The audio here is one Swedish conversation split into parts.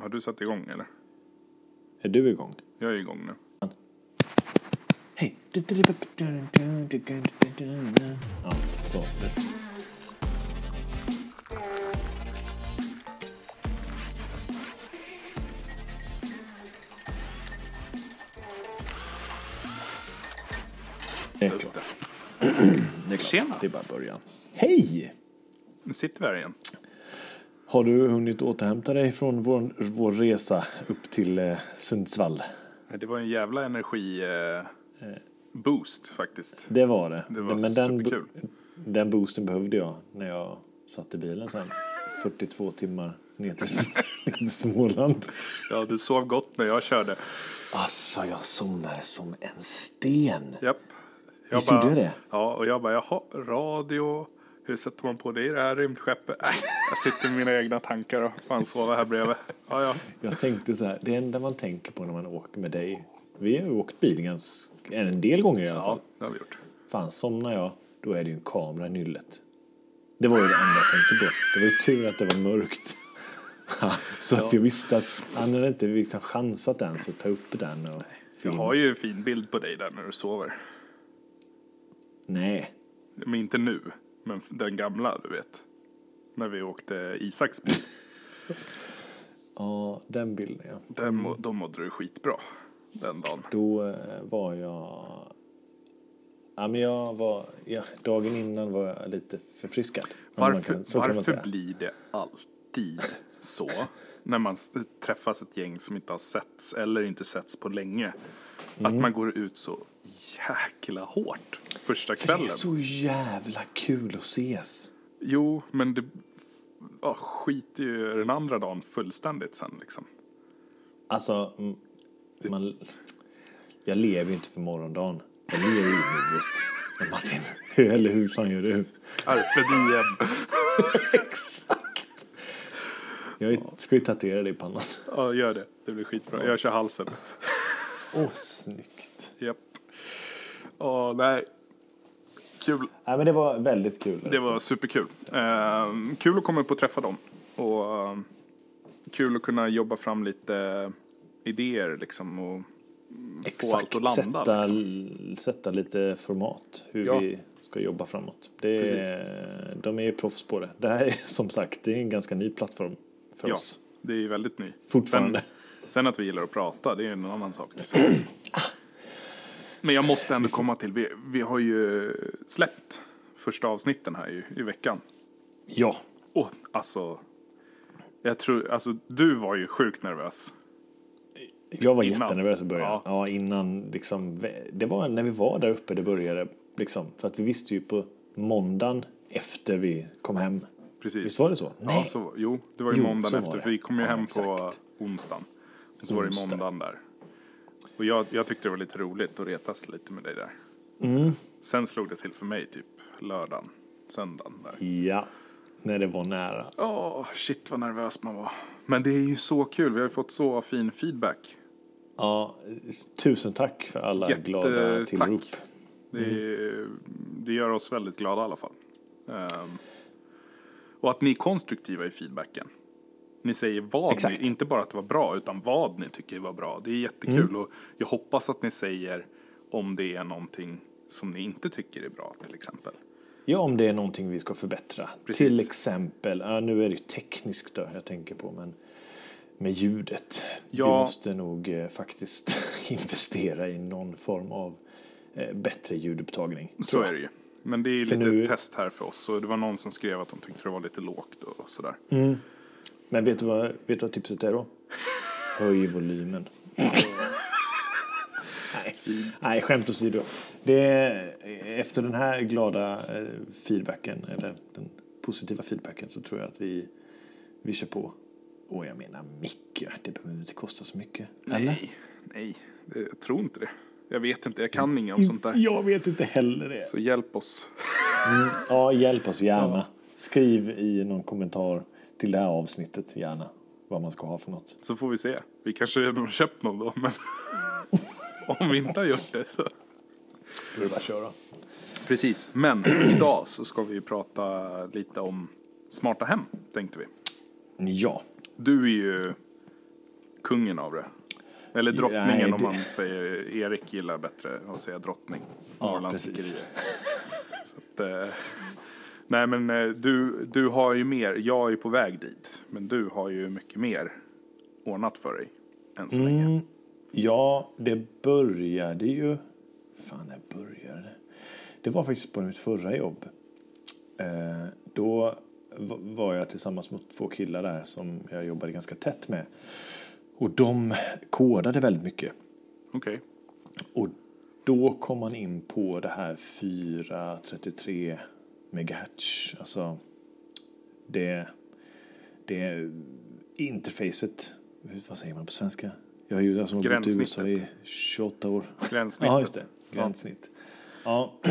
Har du satt igång eller? Är du igång? Jag är igång nu. Hej! Ja, så. Det är klart. Det är klart. Tjena. Det är bara början. Hej! Nu sitter vi här igen. Har du hunnit återhämta dig från vår, vår resa upp till eh, Sundsvall? Det var en jävla energi eh, boost faktiskt. Det var det. Det var Men den, superkul. den boosten behövde jag när jag satt i bilen sen. 42 timmar ner till, ner till Småland. Ja, du sov gott när jag körde. Alltså, jag somnade som en sten. Japp. Jag Visst gjorde jag det? Ja, och jag bara, jaha, radio. Hur sätter man på det i det här rymdskeppet? Äh, jag sitter i mina egna tankar och fan sova här bredvid. Ja, ja. Jag tänkte så här, det enda man tänker på när man åker med dig. Vi har ju åkt bil ganska, en del gånger i alla fall. Ja, det har vi gjort. Fan, somnar jag, då är det ju en kamera i nyllet. Det var ju det enda jag tänkte på. Det var ju tur att det var mörkt. så att jag visste att han hade inte liksom chansat ens att ta upp den och Jag filma. har ju en fin bild på dig där när du sover. Nej. Men inte nu, men den gamla, du vet. När vi åkte Isaks bil. Ja, den bilden ja. Den, må- då mådde du skitbra den dagen. Då eh, var jag... Ja, men jag var... Ja, dagen innan var jag lite förfriskad. Varför, kan- varför blir det alltid så när man träffas ett gäng som inte har setts eller inte setts på länge? Att Mm. man går ut så jäkla hårt första För det är kvällen. så jävla kul att ses. Jo, men det ja, skiter ju den andra dagen fullständigt sen liksom. Alltså, man, jag lever ju inte för morgondagen. Jag lever ju i nuet. Martin, hur, eller hur fan gör du? Carpe diem. Jag ska ju tatuera dig i pannan. Ja, gör det. Det blir skitbra. Jag kör halsen. Åh, snyggt. Japp. Åh, nej. Kul. Nej, men det var väldigt kul. Det var superkul. Eh, kul att komma upp och träffa dem. Och eh, kul att kunna jobba fram lite idéer liksom och få allt att landa. sätta, Liksom. sätta lite format. Hur Ja. vi ska jobba framåt. Det är, de är ju proffs på det. Det här är som sagt det är en ganska ny plattform för Ja, oss. det är ju väldigt ny. Fortfarande. Sen, sen att vi gillar att prata, det är en annan sak. Men jag måste ändå komma till, vi, vi har ju släppt första avsnitten här i, i veckan. Ja, Och alltså, jag tror, alltså du var ju sjukt nervös. jag var Innan. jättenervös i början. Ja. Ja. innan liksom. Det var när vi var där uppe det började. Liksom, för att vi visste ju på måndagen efter vi kom hem. Precis. Visst var det så? Ja, så, jo, det var ju Jo, måndagen efter, för vi kom ju Ja, hem på exakt. onsdagen. Så var det Onsdag. måndagen där. Och jag, jag tyckte det var lite roligt att retas lite med dig där. Mm. Sen slog det till för mig typ lördagen, söndagen där. Ja, när det var nära. Åh, shit vad nervös man var. Men det är ju så kul, vi har ju fått så fin feedback. Ja, tusen tack för alla glada Jättetack. tillrop. Det, Mm. det gör oss väldigt glada i alla fall. Ehm, och att ni är konstruktiva i feedbacken. Ni säger vad Exakt. ni, inte bara att det var bra, utan vad ni tycker var bra. Det är jättekul Mm. och jag hoppas att ni säger om det är någonting som ni inte tycker är bra till exempel. Ja, om det är någonting vi ska förbättra. Precis. Till exempel, ja, nu är det ju tekniskt då jag tänker på, men med ljudet. Vi Ja. måste nog eh, faktiskt investera i någon form av eh, bättre ljudupptagning. Så är det ju. Men det är ju För lite nu- test här för oss. Och det var någon som skrev att de tyckte det var lite lågt och sådär. Men vet du vad, vet du vad tipset är då? Höj volymen. Nej. Nej, skämt åsido. Det är, efter den här glada eh, feedbacken, eller den positiva feedbacken, så tror jag att vi, vi kör på. Och jag menar mycket, det behöver inte kosta så mycket. Eller? Nej, nej, det- jag tror inte det. Jag vet inte, jag kan inget om sånt där. Jag vet inte heller det. Så hjälp oss. Ja, hjälp oss gärna. Skriv i någon kommentar till det här avsnittet, gärna, vad man ska ha för något. Så får vi se. Vi kanske redan har köpt någon då, men om vi inte har gjort det så. Då är det bara att köra. Precis, men idag så ska vi prata lite om smarta hem, tänkte vi. Ja. Du är ju kungen av det. Eller drottningen Nej, om det- man säger, Erik gillar bättre att säga drottning. Ja, precis. Så att, eh, nej men eh, du, du har ju mer, jag är på väg dit. Men du har ju mycket mer ordnat för dig än så länge. Mm, ja, det började ju... Fan, när började det? Det var faktiskt på mitt förra jobb. Eh, då va- var jag tillsammans med två killar där som jag jobbade ganska tätt med. Och de kodade väldigt mycket. Okej. Och då kom man in på det här 433 megahertz. Alltså det, det interfacet. Vad säger man på svenska? Jag har ju alltså bott i USA i 28 år. Gränssnittet. Ja, just det. Gränssnitt. Ja.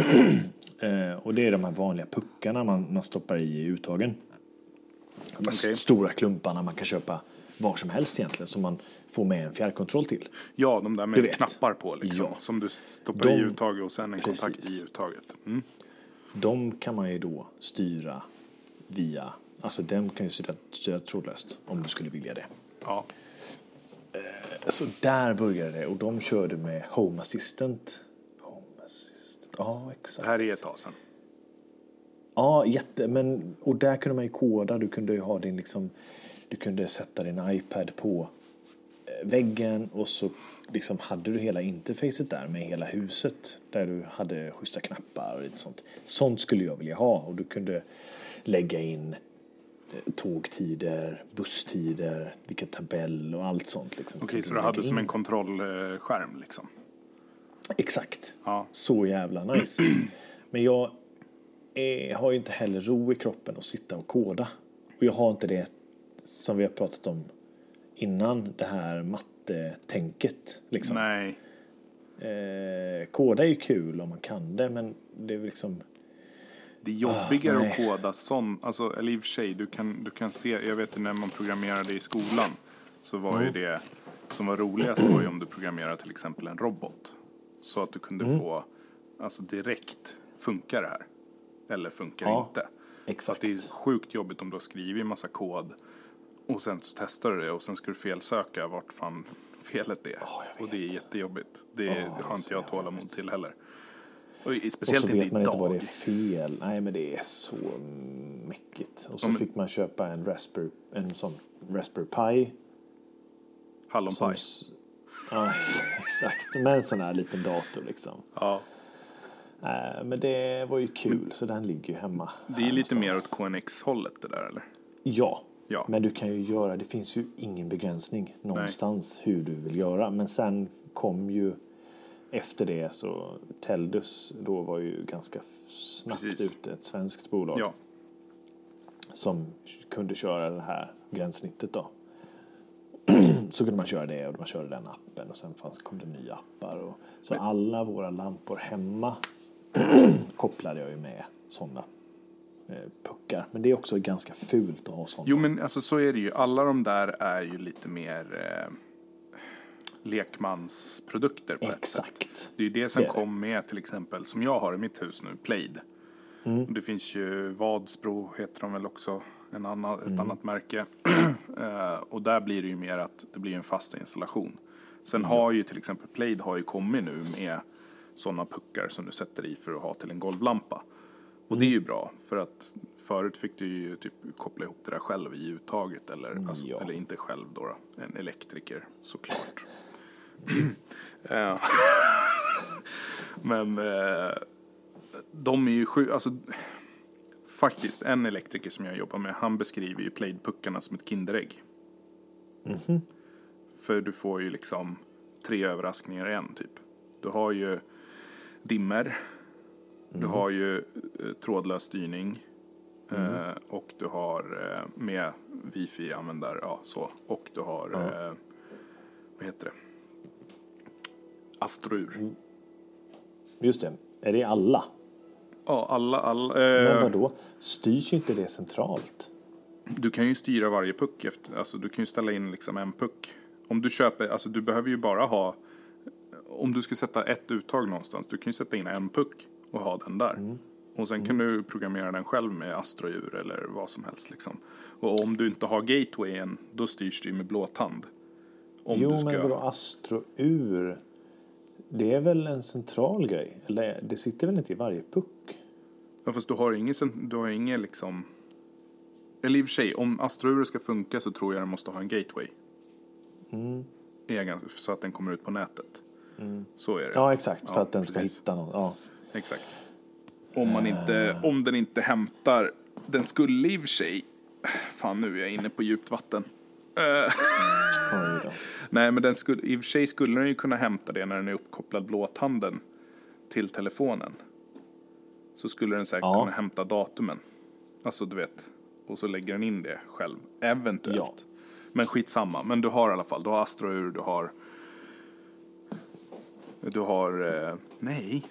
Eh, och det är de här vanliga puckarna man, man stoppar i uttagen. De Okej. stora klumparna man kan köpa var som helst egentligen som man får med en fjärrkontroll till. Ja, de där med knappar på liksom. Ja. Som du stoppar i De- uttaget och sen en kontakt Precis. i uttaget. Mm. De kan man ju då styra via, alltså den kan ju styra, styra trådlöst om du skulle vilja det. Ja. Så där började det och de körde med Home Assistant. Home Assistant, ja Det exakt. här är ett tag sedan. Ja, jätte, men och där kunde man ju koda, du kunde ju ha din liksom, du kunde sätta din iPad på eh, väggen och så liksom hade du hela interfacet där med hela huset där du hade schyssta knappar och lite sånt. Sånt skulle jag vilja ha och du kunde lägga in eh, tågtider, busstider, vilka tabell och allt sånt. Liksom. Okej, så du hade som in. en kontrollskärm liksom? Exakt. Ja. Så jävla nice. Men jag är, har ju inte heller ro i kroppen att sitta och koda. Och jag har inte det som vi har pratat om innan, det här mattetänket. Liksom. Nej. Eh, koda är ju kul om man kan det, men det är liksom... Det är jobbigare Ah, att koda sån, alltså, eller i och för sig, du kan, du kan se, jag vet när man programmerade i skolan så var Mm. ju det som var roligast var ju om du programmerade till exempel en robot. Så att du kunde Mm. få, alltså direkt, funkar det här? Eller funkar Ja, inte? Exakt. Det är sjukt jobbigt om du har skrivit en massa kod och sen så testar du det och sen ska du felsöka vart fan felet är. jag och det är jättejobbigt. Det är har inte jag tålamod till heller. Och i- Och speciellt så inte vet man idag. inte vad det är fel. Nej, men det är så mäckigt. Och så Ja, men- fick man köpa en Raspberry, en sån Raspberry Pi. Hallonpaj. Som, ja, exakt. Med en sån här liten dator liksom. Ja. Äh, men det var ju kul, så den ligger ju hemma. Det är lite mer någonstans. åt KNX-hållet det där eller? Ja. Ja. men du kan ju göra, det finns ju ingen begränsning någonstans hur du vill göra. Men sen kom ju efter det så Teldus då var ju ganska snabbt Precis. ute, ett svenskt bolag. Ja. som kunde köra det här gränssnittet då. Så kunde man köra det och man körde den appen och sen fanns, kom det nya appar. Och, så alla våra lampor hemma kopplade jag ju med sådana puckar. Men det är också ganska fult att ha sådana. Jo men alltså så är det ju. Alla de där är ju lite mer eh, lekmansprodukter på ett sätt. Exakt. Det är ju det som Det kom med till exempel, som jag har i mitt hus nu, Plaid. Mm. Det finns ju Vadsbro heter de väl också, en annan, ett Mm. annat märke. Eh, och där blir det ju mer att det blir en fast installation. Sen har ju till exempel Plaid har ju kommit nu med sådana puckar som du sätter i för att ha till en golvlampa. Och det är Mm. ju bra för att förut fick du ju typ koppla ihop det där själv i uttaget eller, alltså, Ja. eller inte själv då, då, en elektriker såklart. Eh, Men eh, de är ju sju, alltså faktiskt en elektriker som jag jobbar med, han beskriver ju Plaid-puckarna som ett Kinderägg. För du får ju liksom tre överraskningar i en typ. Du har ju dimmer, du har ju eh, trådlös styrning eh, och du har eh, med wifi-användare, ja så. Och du har, eh, vad heter det? Astrur. Just det. Är det alla? Ja, alla, alla Men eh, vadå? Styrs inte det centralt? Du kan ju styra varje puck efter, alltså du kan ju ställa in liksom en puck. Om du köper, alltså du behöver ju bara ha, om du ska sätta ett uttag någonstans, du kan ju sätta in en puck och ha den där. Och sen kan du programmera den själv med astrour eller vad som helst liksom. Och om du inte har gatewayen, då styrs ju med blåtand. Om jo, du ska... men vadå Astro-ur? Det är väl en central grej? Eller det sitter väl inte i varje puck? Ja, fast du har ingen, du har ingen liksom... Eller i och för sig, om Astro ska funka så tror jag den måste ha en gateway. Mm. Egen, så att den kommer ut på nätet. Så är det. Ja, exakt. För Ja, att den ska precis. hitta någon. Ja. Exakt. Om, man inte, om den inte hämtar... Den skulle i och för sig... Fan, nu är jag inne på djupt vatten. Eh. Nej, men den skulle, i och för sig skulle den ju kunna hämta det när den är uppkopplad blåtanden till telefonen. Så skulle den säkert Ja. kunna hämta datumen. Alltså, du vet. Och så lägger den in det själv. Eventuellt. Ja. Men skitsamma. Men du har i alla fall, du har Astrour, du har... Du har... Eh, nej,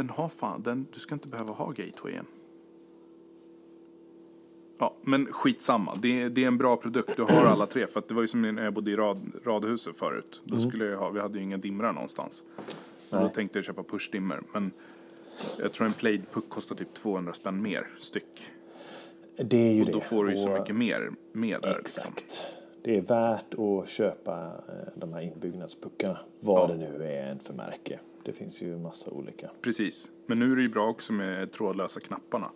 den har fan, den, du ska inte behöva ha gatewayen. Ja, men skitsamma. Det, det är en bra produkt. Du har alla tre. För det var ju som när jag bodde i rad, radhuset förut. Då skulle jag ha, vi hade ju inga dimrar någonstans. Så då Nej. tänkte jag köpa pushdimmer. Men jag tror en Played-puck kostar typ 200 spänn mer styck. Det är ju Och det. då får du ju så Och- mycket mer med där. Liksom. Exakt. Det är värt att köpa eh, de här inbyggnadspuckarna. Vad Ja. det nu är för märke. Det finns ju massa olika. Precis. Men nu är det ju bra också med trådlösa knapparna.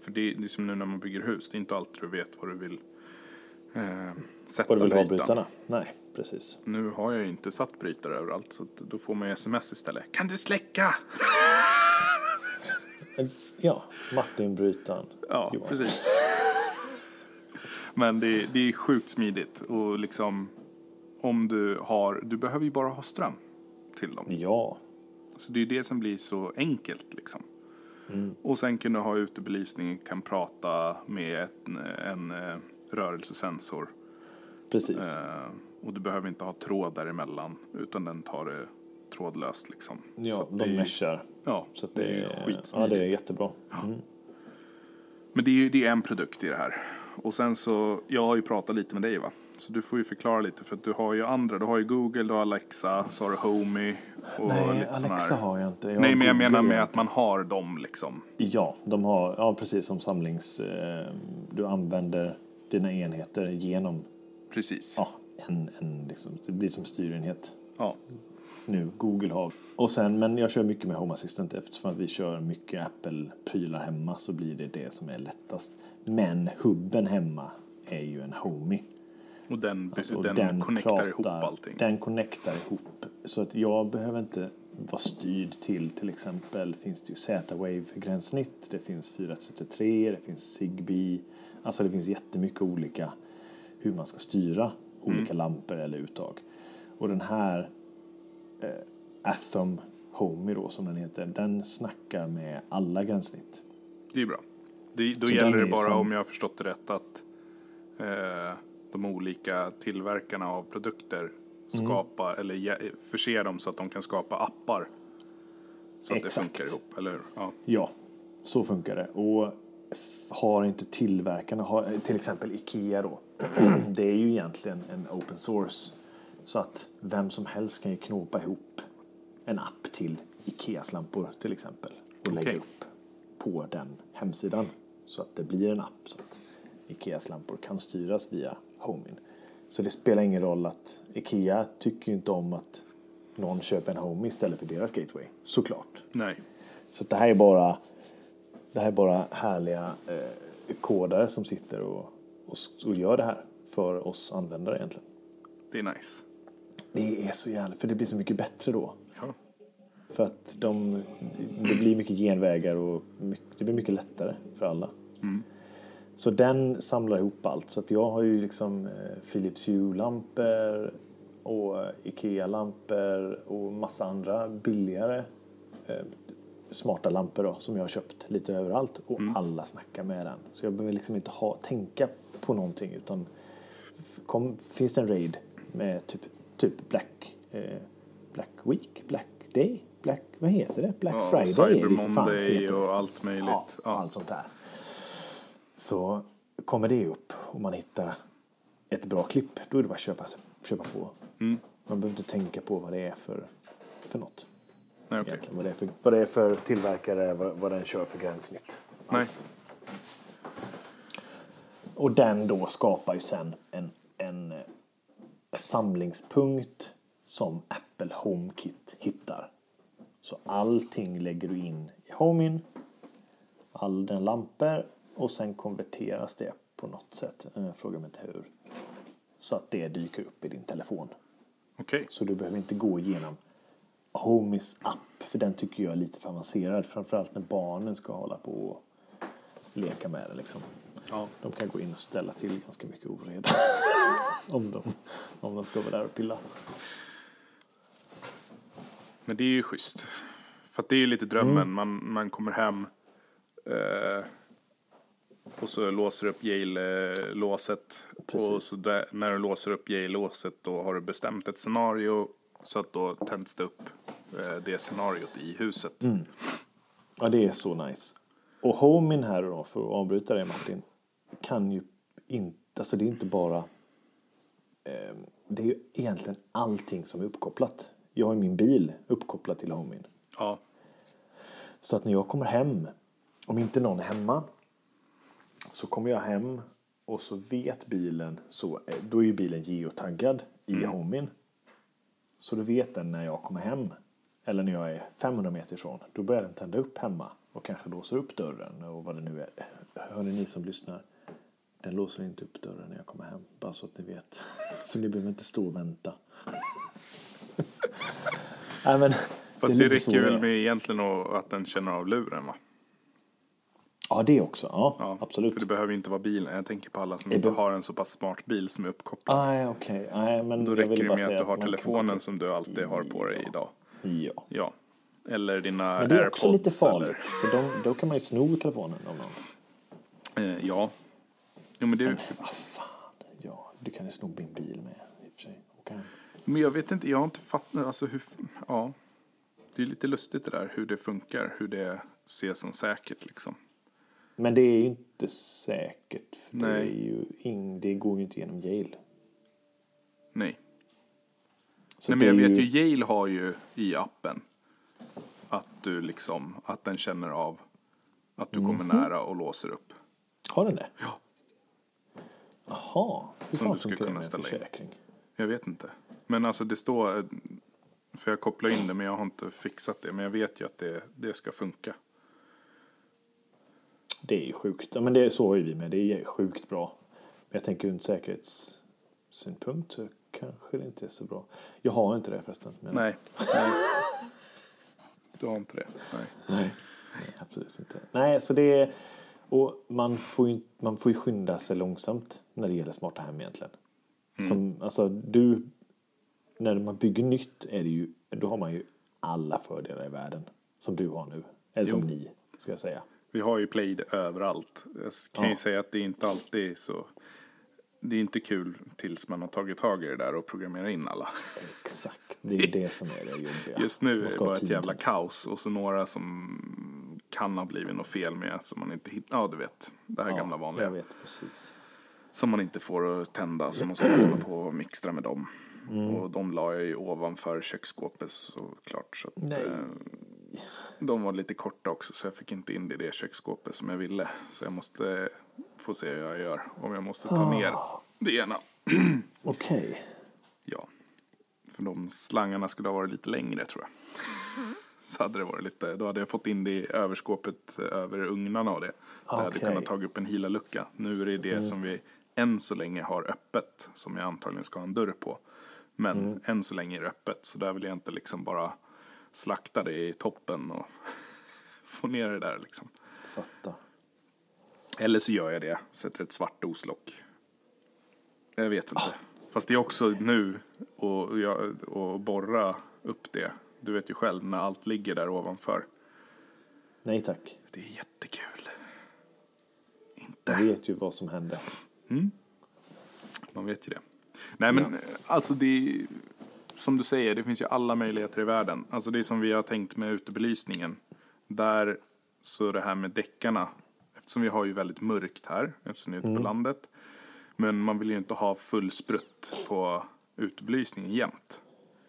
För det är, som nu när man bygger hus. Det är inte alltid du vet vad du vill eh, sätta Och du vill ha brytaren. brytarna? Nej, precis. Nu har jag ju inte satt brytare överallt så då får man ju sms istället. Kan du släcka? Ja, Martin-brytaren. Ja, Johan. precis. Men det, det är sjukt smidigt och liksom om du har, du behöver ju bara ha ström till dem. Ja, Så det är det som blir så enkelt liksom. Mm. Och sen du ha utebelysning, kan prata med en, en eh, rörelsesensor. precis. Eh, och du behöver inte ha tråd däremellan utan den tar det trådlöst liksom. Ja, de meshar. Ja, Så att det är skitsmidigt. ja, det är jättebra. Mm. Men det är ju det är en produkt i det här. Och sen så, jag har ju pratat lite med dig va? Så du får ju förklara lite för att du har ju andra. Du har ju Google, du har Alexa, så har du Homey och Nej, lite Alexa här. har jag inte. Jag Nej men jag Google menar med att man har dem liksom. Ja, de har, ja precis som samlings... Eh, du använder dina enheter genom Precis. ja, en, en liksom, det blir som styrenhet. Ja. Nu Google har. Och sen, men jag kör mycket med Home Assistant eftersom att vi kör mycket Apple-prylar hemma så blir det det som är lättast. Men hubben hemma är ju en Homey. Och den, Alltså, och den, connectar ihop allting. Den connectar ihop. Så att jag behöver inte vara styrd till till exempel finns det ju Z-Wave gränssnitt, det finns 433, det finns Zigbee. Alltså det finns jättemycket olika hur man ska styra olika Mm. lampor eller uttag. Och den här eh, Atom Homey då som den heter, den snackar med alla gränssnitt. Det är bra. Det, då Så gäller det bara, som- om jag har förstått det rätt, att eh, de olika tillverkarna av produkter Mm. skapa, eller ge- förse dem så att de kan skapa appar. Så att Exakt. det funkar ihop, eller hur? Ja. Ja, så funkar det. Och har inte tillverkarna, har, till exempel Ikea då, det är ju egentligen en open source. Så att vem som helst kan ju knåpa ihop en app till Ikeas lampor till exempel. Och lägga Okej. upp på den hemsidan. Så att det blir en app så att Ikeas lampor kan styras via Homin. Så det spelar ingen roll att Ikea tycker inte om att någon köper en Home istället för deras gateway. Såklart. Nej, Så det här är bara, det här är bara härliga eh, kodare som sitter och, och, och gör det här för oss användare egentligen. det är nice. Det är så jävla, för det blir så mycket bättre då. Ja. För att de, det blir mycket genvägar och mycket, det blir mycket lättare för alla. Så den samlar ihop allt. Så att jag har ju liksom eh, Philips Hue-lampor och eh, Ikea-lampor och massa andra billigare eh, smarta lampor då, som jag har köpt lite överallt. Och alla snackar med den. Så jag behöver liksom inte ha, tänka på någonting utan kom, finns det en raid med typ, typ Black, eh, Black Week, Black Day, Black, vad heter det? Black Ja, Friday Cyber Monday och allt möjligt. Ja, Ja. allt sånt där. Så kommer det upp och man hittar ett bra klipp, då är det bara att köpa, köpa på. Mm. Man behöver inte tänka på vad det är för, för något. Nej. Egentligen. Vad, det är för, vad det är för tillverkare, vad, vad den kör för gränssnitt. Nej. Och den då skapar ju sen en, en, samlingspunkt som Apple HomeKit hittar. Så allting lägger du in i HomeIn, all den lampor och sen konverteras det på något sätt. Eh, Fråga mig inte hur. Så att det dyker upp i din telefon. Okej. Så du behöver inte gå igenom Homies app, för den tycker jag är lite för avancerad. Framförallt när barnen ska hålla på och leka med det liksom. Ja. De kan gå in och ställa till ganska mycket oreda. om, de, om de ska vara där och pilla. Men det är ju schysst. För det är ju lite drömmen. Mm. Man, man kommer hem eh, och så låser upp Yale-låset. Och så där, när du låser upp Yale-låset då har du bestämt ett scenario. Så att då tänds det upp eh, det scenariot i huset. Mm. Ja, det är så nice. Och Homin här då, för att avbryta det Martin, kan ju inte, alltså det är inte bara, det är ju egentligen allting som är uppkopplat. Jag har min bil uppkopplad till Homin. Ja, Så att när jag kommer hem, om inte någon är hemma, så kommer jag hem och så vet bilen, så, eh, då är ju bilen geotaggad i Homin. Så då vet den när jag kommer hem, eller när jag är 500 meter ifrån, då börjar den tända upp hemma och kanske låser upp dörren och vad det nu är. Hörni ni som lyssnar, den låser inte upp dörren när jag kommer hem, bara så att ni vet. Så ni behöver inte stå och vänta. Nej, men, fast är det, så räcker det väl med egentligen att, den känner av luren va? Ja, det också. Ja, Ja, absolut. För det behöver ju inte vara bilen. Jag tänker på alla som Det inte har en så pass smart bil som är uppkopplad. Nej, okej. Nej, men Då jag räcker det med att du har telefonen som du alltid har på dig idag. Ja. Ja. Eller dina Men det är också airpods. lite farligt. För de, då kan man ju sno telefonen av någon. Eh, ja. Jo men det är Vad fan. Ja, du kan ju sno min bil med i och för sig. Hem. Men jag vet inte, jag har inte fattat, alltså hur, ja. Det är lite lustigt det där hur det funkar, hur det ses som säkert liksom. Men det är ju inte säkert. För Det, Nej. är ju ing, det går ju inte genom Yale. Nej. Så Nej men det jag är vet ju, Yale har ju i appen att du liksom, att den känner av att du kommer Mhm. nära och låser upp. Har den det? Ja. Jaha. Hur Som fan du det kunna ställa in. försäkring? Jag vet inte. Men alltså det står, för jag kopplar in det men jag har inte fixat det. Men jag vet ju att det, det ska funka. Det är ju sjukt. Ja, men det, så har ju vi med. Det är sjukt bra. Men jag tänker ur en säkerhetssynpunkt så kanske det inte är så bra. Jag har inte det förresten. Men Nej. Nej. Du har inte det? Nej. Nej, nej, absolut inte. Nej, så det är... Och man får, ju, man får ju skynda sig långsamt när det gäller smarta hem egentligen. Som, alltså du... När man bygger nytt är det ju... Då har man ju alla fördelar i världen. Som du har nu. Eller som Jo. ni, ska jag säga. Vi har ju Played överallt. Jag kan ju Ja. säga att det inte alltid är så. Det är inte kul tills man har tagit tag i det där och programmerar in alla. Exakt, det är det som är det jobbiga. Just nu är det bara ett jävla kaos och så några som kan ha blivit något fel med som man inte hittar. Ja, du vet. Det här gamla vanliga. Jag vet precis. Som man inte får att tända så måste man hålla på och mixtra med dem. Mm. Och de la jag ju ovanför köksskåpet såklart. Så att, Nej. eh, de var lite korta också så jag fick inte in det i det köksskåpet som jag ville. Så jag måste få se hur jag gör. Om jag måste ta ner Ah. det ena. Okej. Ja. För de slangarna skulle ha varit lite längre tror jag. Så hade det varit lite, då hade jag fått in det i överskåpet eh, över ugnarna och det. Det hade. Mm. kunnat tagit upp en hila-lucka. Nu är det det som vi än så länge har öppet. Som jag antagligen ska ha en dörr på. Men Mm. än så länge är det öppet. Så där vill jag inte liksom bara slakta det i toppen och få ner det där liksom. Fatta. Eller så gör jag det, sätter ett svart doslock. Jag vet inte. Fast det är också nu och, och borra upp det. Du vet ju själv när allt ligger där ovanför. Nej tack. Det är jättekul. Inte. vet ju vad som hände. Man vet ju det. Nej men alltså det är, som du säger, det finns ju alla möjligheter i världen. Alltså det är som vi har tänkt med utebelysningen. Där så det här med däckarna. Eftersom vi har ju väldigt mörkt här, eftersom vi är ute på landet. Men man vill ju inte ha full sprutt på utebelysningen jämt.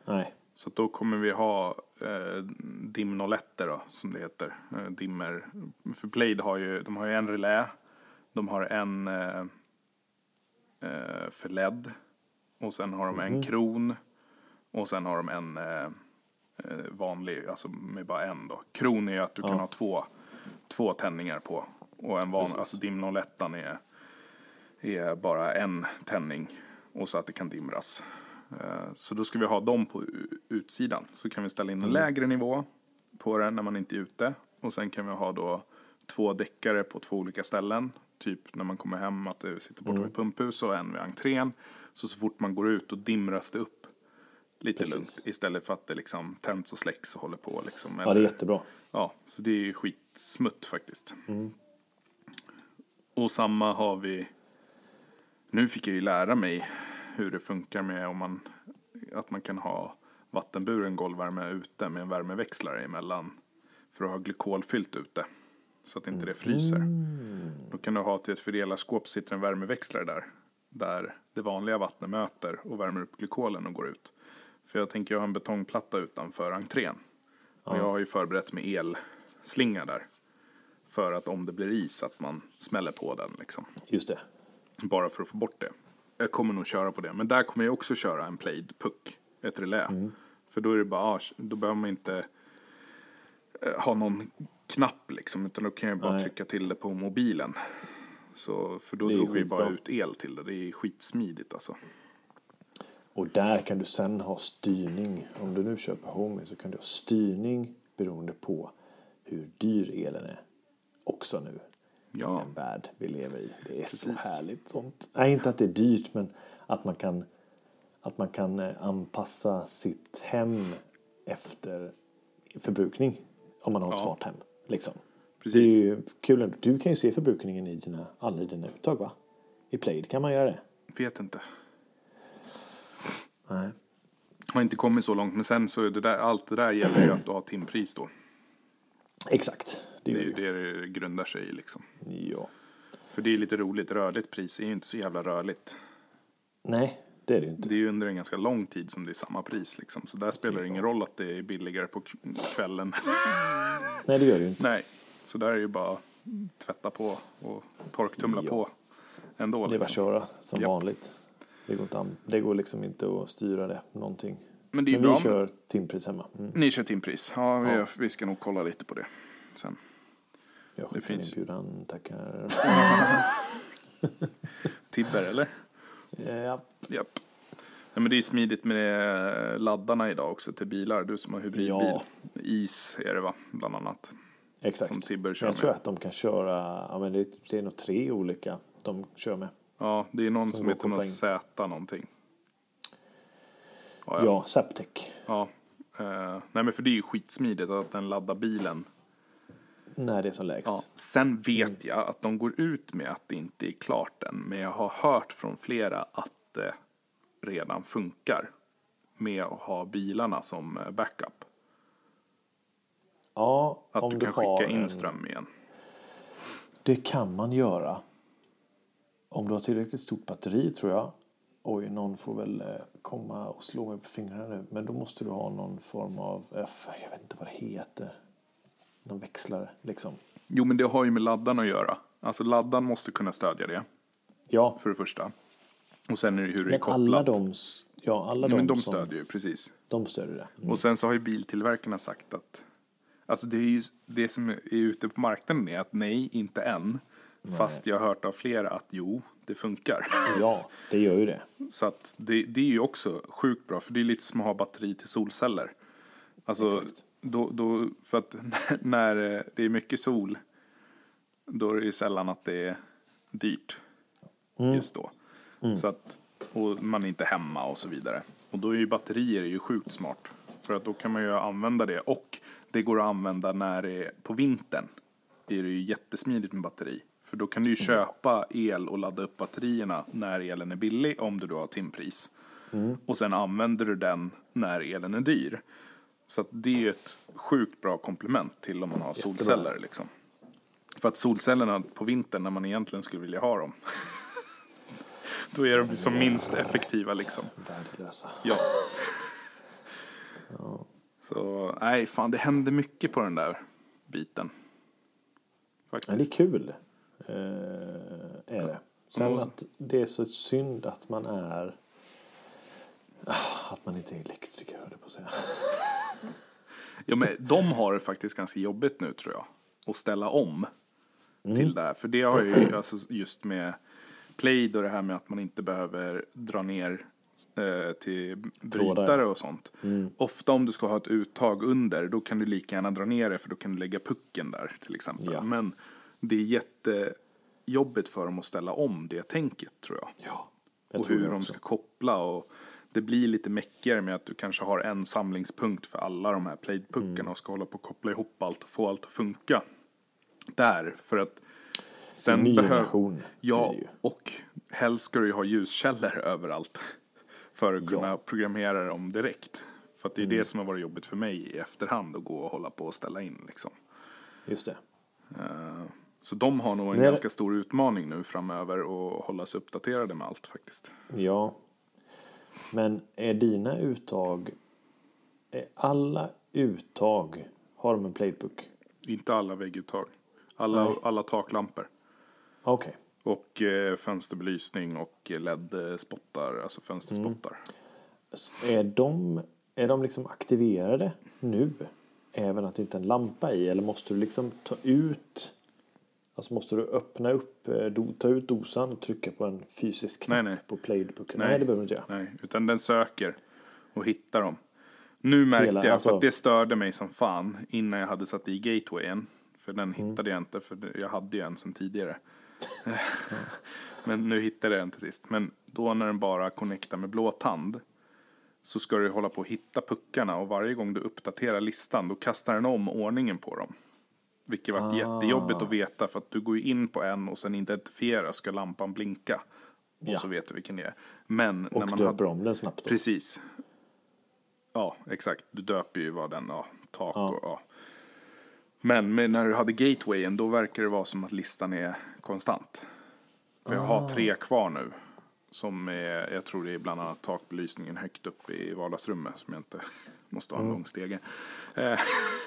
Nej. Så då kommer vi ha eh, dimnoletter då, som det heter. Eh, dimmer. För Blade har ju, de har ju en relä. De har en eh, eh, för LED. och sen har de Mhm. en kron och sen har de en eh, eh, vanlig, alltså med bara en då. Kron är ju att du kan Ja. ha två, två tändningar på och en van, Precis. alltså dim 01 är, är bara en tändning och så att det kan dimras. Eh, Så då ska vi ha dem på utsidan. Så kan vi ställa in en lägre nivå på den när man inte är ute. Och sen kan vi ha då två däckare på två olika ställen. Typ när man kommer hem att det sitter borta vid pumphus och en vid entrén. Så så fort man går ut då dimras det upp lite Precis. lugnt. Istället för att det liksom tänds och släcks och håller på liksom. Ja, det är Eller- jättebra. Ja, så det är ju skitsmutt faktiskt. Mm. Och samma har vi. Nu fick jag ju lära mig hur det funkar med om man att man kan ha vattenburen golvvärme ute med en värmeväxlare emellan för att ha glykolfyllt ute så att inte det fryser. Mm. Då kan du ha till ett fördelarskåp sitter en värmeväxlare där där det vanliga vattnet möter och värmer upp glykolen och går ut. För jag tänker jag har en betongplatta utanför entrén. Och jag har ju förberett med elslinga där. För att om det blir is att man smäller på den liksom. Just det. Bara för att få bort det. Jag kommer nog köra på det. Men där kommer jag också köra en played puck. Ett relä. För då är det bara, ah, då behöver man inte eh, ha någon knapp liksom. Utan då kan jag bara Nej. trycka till det på mobilen. Så, för då drog vi bara ut el till det. Det är skitsmidigt alltså. Och där kan du sen ha styrning. Om du nu köper Homey så kan du ha styrning beroende på hur dyr elen är. Också nu. Ja, den värld vi lever i. Det är så Precis. härligt sånt. Nej, inte att det är dyrt men att man kan, att man kan eh, anpassa sitt hem efter förbrukning. Om man har ett Ja. smart hem. Liksom. precis. Det är ju kul. Du kan ju se förbrukningen i dina, alla dina uttag va? I Played kan man göra det. Vet inte. Nej. Har inte kommit så långt. Men sen så är det där, allt det där gäller ju att du har timpris då. Exakt. Det Det är ju det. det grundar sig i liksom. Ja. För det är lite roligt. Rörligt pris är ju inte så jävla rörligt. Nej, det är det ju inte. Det är ju under en ganska lång tid som det är samma pris liksom. Så där spelar det ingen roll att det är billigare på kvällen. Nej, det gör det ju inte. Nej, så där är det ju bara tvätta på och torktumla Ja. på ändå. Det är bara Liksom. köra som Japp. vanligt. Det går, inte det går liksom inte att styra det någonting. Men det är Men bra. vi kör timpris hemma. Mm. Ni kör timpris. Ja, vi, Ja. vi ska nog kolla lite på det sen. Jag skickar finns- inbjudan, tackar. Tibber eller? ja. Japp. Nej, men det är smidigt med laddarna idag också till bilar. Du som har hybridbil. Ja. Is är det va, bland annat. Exakt. Som Tibber kör jag tror med. att de kan köra, ja men det, det är nog tre olika de kör med. Ja, det är någon Som som heter något Z någonting. Ja, Ja, ja. Zaptec. ja. Eh, nej men för det är ju skitsmidigt att den laddar bilen. När det är som lägst. Ja. Sen vet jag att de går ut med att det inte är klart än. Men jag har hört från flera att det redan funkar. Med att ha bilarna som eh, backup. Ja, Att om du du kan har skicka in en, ström igen. Det kan man göra. Om du har tillräckligt stort batteri tror jag. Oj, någon får väl eh, komma och slå mig på fingrarna nu. Men då måste du ha någon form av, eh, jag vet inte vad det heter. Någon växlare liksom. Jo men det har ju med laddarna att göra. Alltså laddan måste kunna stödja det. Ja, För det första. Och sen är det hur det är kopplat. alla de, ja, alla ja, men de, de stödjer ju, precis. de stödjer det. Mm. Och sen så har ju biltillverkarna sagt att Alltså det är ju det som är ute på marknaden är att nej, inte än. Fast jag har hört av flera att jo, det funkar. Ja, det gör ju det. Så att det, det är ju också sjukt bra, för det är lite som att ha batteri till solceller. Alltså, Exakt. Då, då, för att när det är mycket sol, då är det sällan att det är dyrt just då. Så att, och man är inte hemma och så vidare. Och då är ju batterier ju sjukt smart. För att då kan man ju använda det och det går att använda när det är på vintern. Det är det ju jättesmidigt med batteri. För då kan du ju köpa el och ladda upp batterierna när elen är billig om du då har timpris. Och sen använder du den när elen är dyr. Så det är ju ett sjukt bra komplement till om man har solceller liksom. För att solcellerna på vintern när man egentligen skulle vilja ha dem. då är de som minst effektiva liksom. Värdelösa. Ja. Så nej, fan det händer mycket på den där biten. Ja, det Faktiskt. är kul. Eh, är det. Sen Och- att det är så synd att man är Att man inte är elektriker, höll jag på att säga. Ja, men de har det faktiskt ganska jobbigt nu tror jag. Att ställa om till det här. För det har ju alltså just med Plaid och det här med att man inte behöver dra ner eh, till brytare och sånt. Ofta om du ska ha ett uttag under då kan du lika gärna dra ner det för då kan du lägga pucken där till exempel. Ja. Men det är jättejobbigt för dem att ställa om det tänket tror jag. Ja. Jag och tror hur de ska koppla och det blir lite mäckigare med att du kanske har en samlingspunkt för alla de här playpuckarna Mm. och ska hålla på och koppla ihop allt och få allt att funka. Där, för att sen behöver... Ja, och helst ska du ju ha ljuskällor överallt för att kunna Ja. programmera dem direkt. För att det är Mm. det som har varit jobbigt för mig i efterhand att gå och hålla på och ställa in liksom. Just det. Eh, Så de har nog en Nej. ganska stor utmaning nu framöver att hålla sig uppdaterade med allt faktiskt. Ja. Men är dina uttag... Är alla uttag har de en playbook? Inte alla vägguttag. Alla, Nej. alla taklampor. Okej. Och eh, fönsterbelysning och LED-spottar, alltså fönsterspottar. Så Är de, är de liksom aktiverade nu? Även att det inte är en lampa i? Eller måste du liksom ta ut... Alltså måste du öppna upp, eh, do, ta ut dosan och trycka på en fysisk knapp Nej, nej. på playbooken? Nej. Nej. det behöver du inte göra. Nej, utan den söker och hittar dem. Nu märkte Hela- jag, alltså- för att det störde mig som fan innan jag hade satt i gatewayen. För den Mm. hittade jag inte, för jag hade ju en sedan tidigare. Men nu hittade jag den till sist. Men då när den bara connectar med blå tand så ska du hålla på att hitta puckarna och varje gång du uppdaterar listan då kastar den om ordningen på dem. Vilket var Ah. jättejobbigt att veta för att du går ju in på en och sen identifiera ska lampan blinka. Och Ja. så vet du vilken det är. Men när Och man döper hade... om den snabbt då. Precis. Ja, exakt. Du döper ju vad den, ja, tak Ja. och ja. Men med, när du hade gatewayen då verkar det vara som att listan är konstant. För jag har tre kvar nu. Som är, jag tror det är bland annat takbelysningen högt upp i vardagsrummet som jag inte måste ha en lång stege. Eh,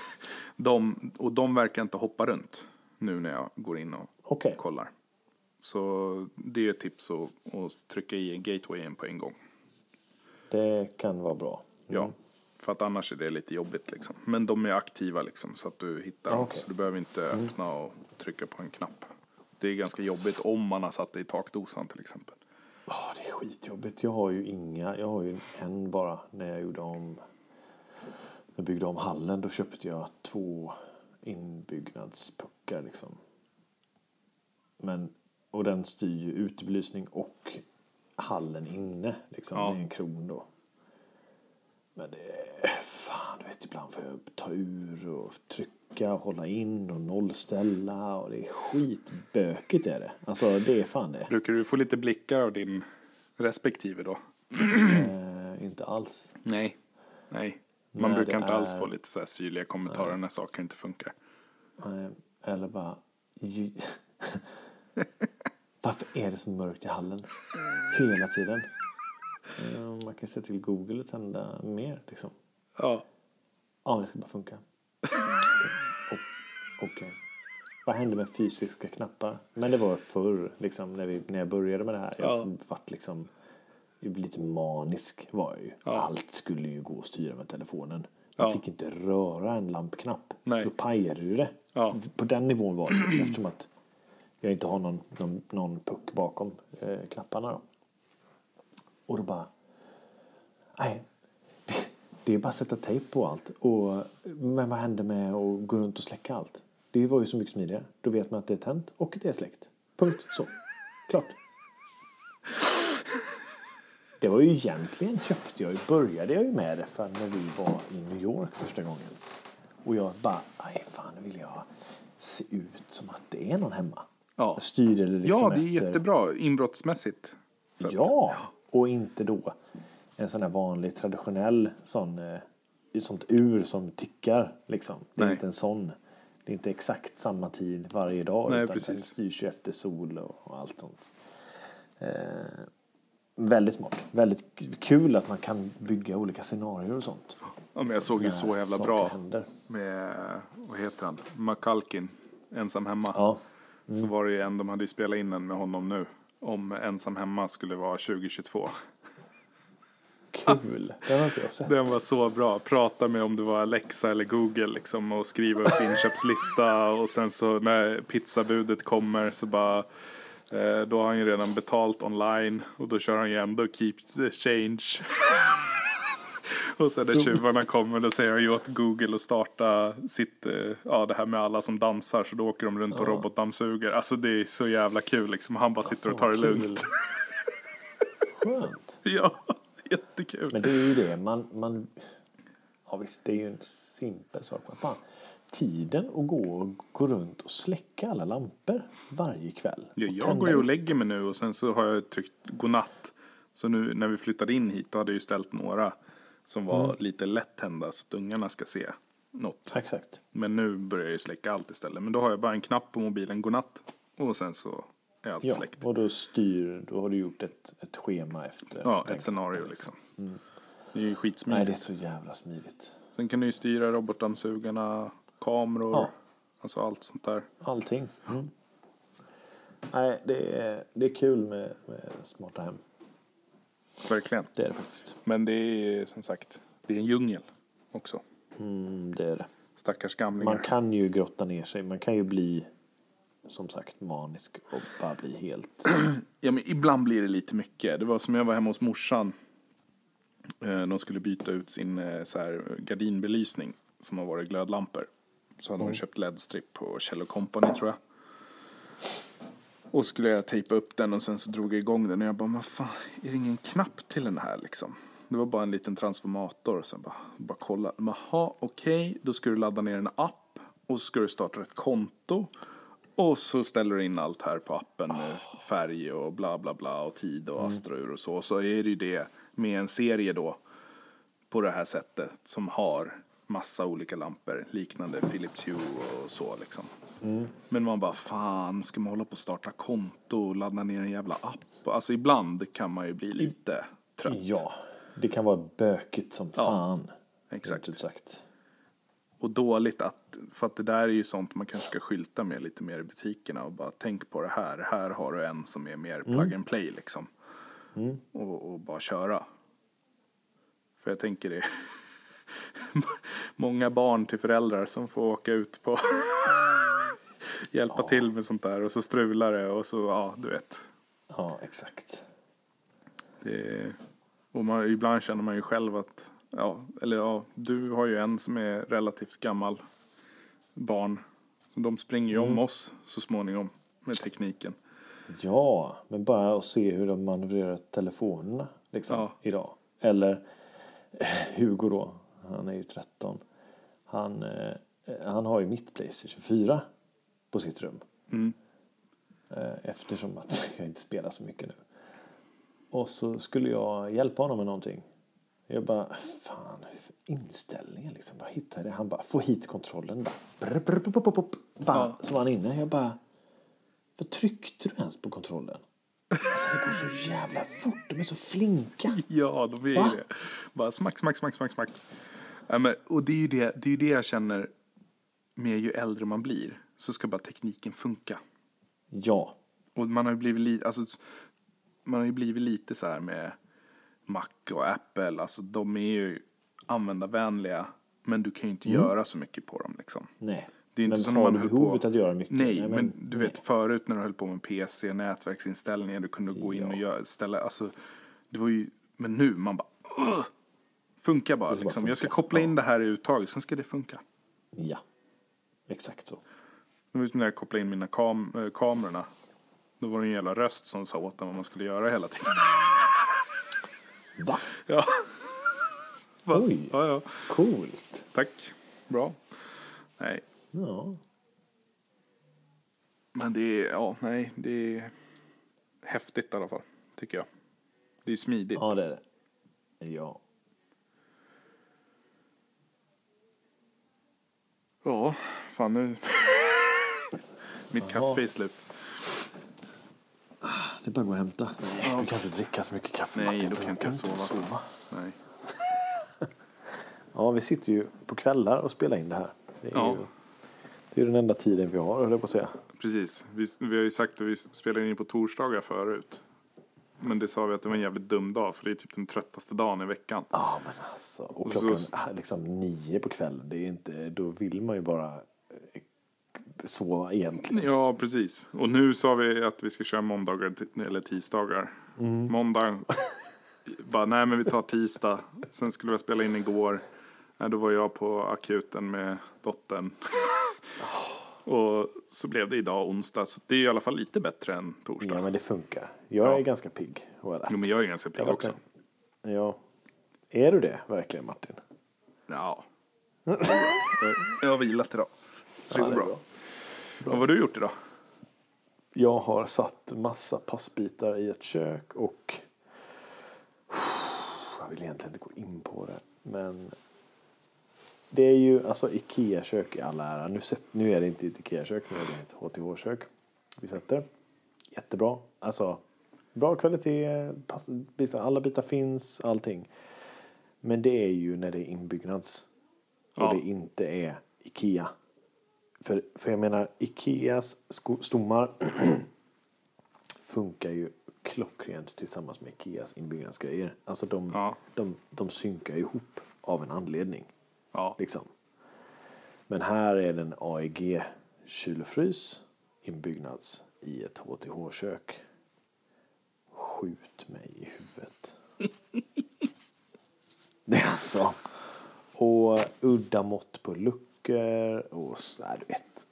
de, och de verkar inte hoppa runt nu när jag går in och Okej. kollar. Så det är ett tips att, att trycka i gatewayen på en gång. Det kan vara bra. Ja, för att annars är det lite jobbigt liksom. Men de är aktiva liksom så att du hittar dem. Okej. Så du behöver inte öppna och trycka på en knapp. Det är ganska jobbigt om man har satt det i takdosan till exempel. Ja, det är skitjobbigt. Jag har ju inga. Jag har ju en bara. När jag gjorde om. När jag byggde om hallen. Då köpte jag två inbyggnadspuckar liksom. Men. Och den styr ju utebelysning och hallen inne. Liksom Ja. med en kron då. Men det är. Fan du vet ibland får jag ta ur och trycka och hålla in och nollställa. Och det är skitbökigt är det. Alltså det är fan det. Brukar du få lite blickar av din respektive då? Eh, inte alls. Nej. Nej. Man Nej, brukar inte alls är- få lite så här syrliga kommentarer när saker inte funkar. Nej, Eller bara... "J- Varför är det så mörkt i hallen? Hela tiden. Eh, Man kan se till Google och tända mer liksom. Ja. Ja, det ska bara funka. Okej. Okej. Vad hände med fysiska knappar? Men det var förr, liksom, när, vi, när jag började med det här. Jag Ja. vart liksom jag blev lite manisk var jag ju. Ja. Allt skulle ju gå att styra med telefonen. Jag Ja. fick inte röra en lampknapp. Nej. För då pajade ju det. Ja. På den nivån var det. Eftersom att jag inte har någon, någon, någon puck bakom eh, knapparna. Då. Och då bara... Nej. det- är bara att sätta tejp på allt. Och, men vad händer med att gå runt och släcka allt? Det var ju så mycket smidigare. Då vet man att det är tänt och det är släckt. Punkt. Så. Klart. Det var ju egentligen köpte jag ju, började jag ju med det för när vi var i New York första gången. Och jag bara, nej fan vill jag se ut som att det är någon hemma. Ja. Jag styrde det liksom Ja, det är efter... jättebra inbrottsmässigt. sett. Ja, och inte då en sån här vanlig traditionell sån eh, sånt ur som tickar liksom. Det är Nej. inte en sån. Det är inte exakt samma tid varje dag Nej, utan precis. den styrs ju efter sol och, och allt sånt. Eh, väldigt smart. Väldigt kul att man kan bygga olika scenarier och sånt. Ja, men jag såg ju så jävla bra händer. med, vad heter han, McCulkin, Ensam Hemma. Ja, Så var det ju en, de hade ju spelat in en med honom nu. Om Ensam Hemma skulle vara 2022. Kul. Den har inte jag sett. Den var så bra. Prata med om det var Alexa eller Google liksom och skriva upp inköpslista och sen så när pizzabudet kommer så bara då har han ju redan betalt online och då kör han ju ändå keep the change. och sen när tjuvarna kommer då säger han ju åt Google att starta sitt, eh, ja det här med alla som dansar så då åker de runt på robotdammsugare. Alltså det är så jävla kul liksom. Han bara sitter och tar det lugnt. Skönt. ja, jättekul. Men det är ju det, man, man... Ja visst, det är ju en simpel sak. Men fan, tiden att gå och gå runt och släcka alla lampor varje kväll. Ja, jag tända går ju och lägger mig nu och sen så har jag tryckt godnatt. Så nu när vi flyttade in hit då hade jag ju ställt några som var Mm. lite lätt tända så att ungarna ska se något. Exakt. Men nu börjar jag ju släcka allt istället. Men då har jag bara en knapp på mobilen, godnatt. Och sen så är allt Ja, släckt. och då styr, då har du gjort ett, ett schema efter. Ja, ett scenario knappen, liksom. Det är ju Nej, skitsmidigt. det är så jävla smidigt. Sen kan du ju styra robotdammsugarna, kameror, Ja. alltså allt sånt där. Allting. Mm. Nej, det är, det är kul med, med smarta hem. Verkligen. Det är det faktiskt. Men det är som sagt, det är en djungel också. Mm, det är det. Stackars gamlingar. Man kan ju grotta ner sig. Man kan ju bli som sagt manisk och bara bli helt... Ja, men ibland blir det lite mycket. Det var som jag var hemma hos morsan. Eh, De skulle byta ut sin eh, så här, gardinbelysning som har varit glödlampor. Så hade hon köpt LED-strip på Kjell Company tror jag. Och skulle jag tejpa upp den och sen så drog jag igång den och jag bara, men fan, är det ingen knapp till den här liksom? Det var bara en liten transformator och sen bara, bara kolla. Jaha, okej, då ska du ladda ner en app och så ska du starta ett konto. Och så ställer du in allt här på appen med färg och bla bla bla och tid och astrur och så. Så är det ju det med en serie då på det här sättet som har massa olika lampor liknande Philips Hue och så liksom. Men man bara fan, ska man hålla på och starta konto och ladda ner en jävla app? Alltså ibland kan man ju bli lite trött. Ja, det kan vara bökigt som fan. exakt. Sagt. Och dåligt att, för att det där är ju sånt man kanske ska skylta med lite mer i butikerna och bara tänk på det här. Här har du en som är mer plug and play liksom. Och, och bara köra. För jag tänker det många barn till föräldrar som får åka ut på hjälpa till med sånt där och så strular det och så, ja du vet. Ja, exakt. Det och man, ibland känner man ju själv att, ja, eller ja, du har ju en som är relativt gammal barn. Så de springer ju om oss så småningom med tekniken. Ja, men bara att se hur de manövrerar telefonerna liksom, Ja. idag. Eller eh, Hugo då, han är ju 13. Han, eh, han har ju mitt Playstation 4 på sitt rum. Mm. Eh, eftersom att jag inte spelar så mycket nu. Och så skulle jag hjälpa honom med någonting. Jag bara, fan, inställningen liksom. Bara hitta det. Han bara, få hit kontrollen. Bara, brr, brr, brr, brr, brr, bara, Så var han inne. Jag bara, vad tryckte du ens på kontrollen? Alltså det går så jävla fort. De är så flinka. Ja, de är ju Va? det. Bara smack, smack, smack, smack, smack. Ja, men, och det är ju det, det är det jag känner med ju äldre man blir. Så ska bara tekniken funka. Ja, Och man har ju blivit lite, alltså, man har ju blivit lite så här med Mac och Apple, alltså de är ju användarvänliga, men du kan ju inte göra så mycket på dem liksom. nej. Det är inte men som har man du behovet på. att göra mycket? Nej, men, du nej. vet förut när du höll på med PC, nätverksinställningar, du kunde gå in och göra, ställa, alltså, det var ju, men nu, man bara, "Ugh!" funkar bara ska bara liksom. Jag ska funka. koppla in det här i uttaget, sen ska det funka. Ja, exakt så. Det var som när jag kopplade in mina kam äh, kamerorna. Då var det en jävla röst som sa åt en vad man skulle göra hela tiden. Va? Ja. Va? Oj. Ja, ja. Coolt. Tack. Bra. Nej, Ja. men det är, ja, nej, det är häftigt i alla fall, tycker jag. Det är smidigt. ja, det är det. Ja. Ja, fan nu. Mitt kaffe är slut. Det är bara att gå och hämta. Nej, du kan inte dricka så mycket kaffe. Nej, då kan jag inte sova. Så. sova. Nej. Ja, vi sitter ju på kvällar och spelar in det här. Det är, Ja. ju, det är den enda tiden vi har, höll jag på att säga. Precis. Vi, vi har ju sagt att vi spelar in på torsdagar förut. Men det sa vi att det var en jävligt dum dag för det är typ den tröttaste dagen i veckan. Ja, men alltså. Och Och klockan så- liksom nio på kvällen. Det är inte, då vill man ju bara eh, sova egentligen. Ja, precis. Och nu sa vi att vi ska köra måndagar eller tisdagar. Måndag, bara nej men vi tar tisdag. Sen skulle vi spela in igår. Nej, då var jag på akuten med dottern. Och så blev det idag onsdag. Så det är i alla fall lite bättre än torsdag. Ja, men det funkar. Jag Ja. är ganska pigg. Jo, men jag är ganska pigg också. Ja. Är du det verkligen Martin? Ja. Jag- Jag har vilat idag. Så det går bra. bra. Vad har du gjort idag? Jag har satt massa passbitar i ett kök och jag vill egentligen inte gå in på det. Men det är ju alltså Ikea-kök i all ära. Nu, nu är det inte ett Ikea-kök, nu är det ett HTH-kök. Vi sätter. Jättebra. Alltså bra kvalitet, pass, alla bitar finns, allting. Men det är ju när det är inbyggnads. Och Ja. det inte är Ikea. För, för jag menar, Ikeas sko- stommar funkar ju klockrent tillsammans med Ikeas inbyggnadsgrejer. Alltså de, Ja. de, de synkar ihop av en anledning. Ja. Liksom. Men här är det en AEG kyl och frys inbyggnads i ett HTH-kök. Skjut mig i huvudet. Det är alltså. Och udda mått på luckor och så du vet.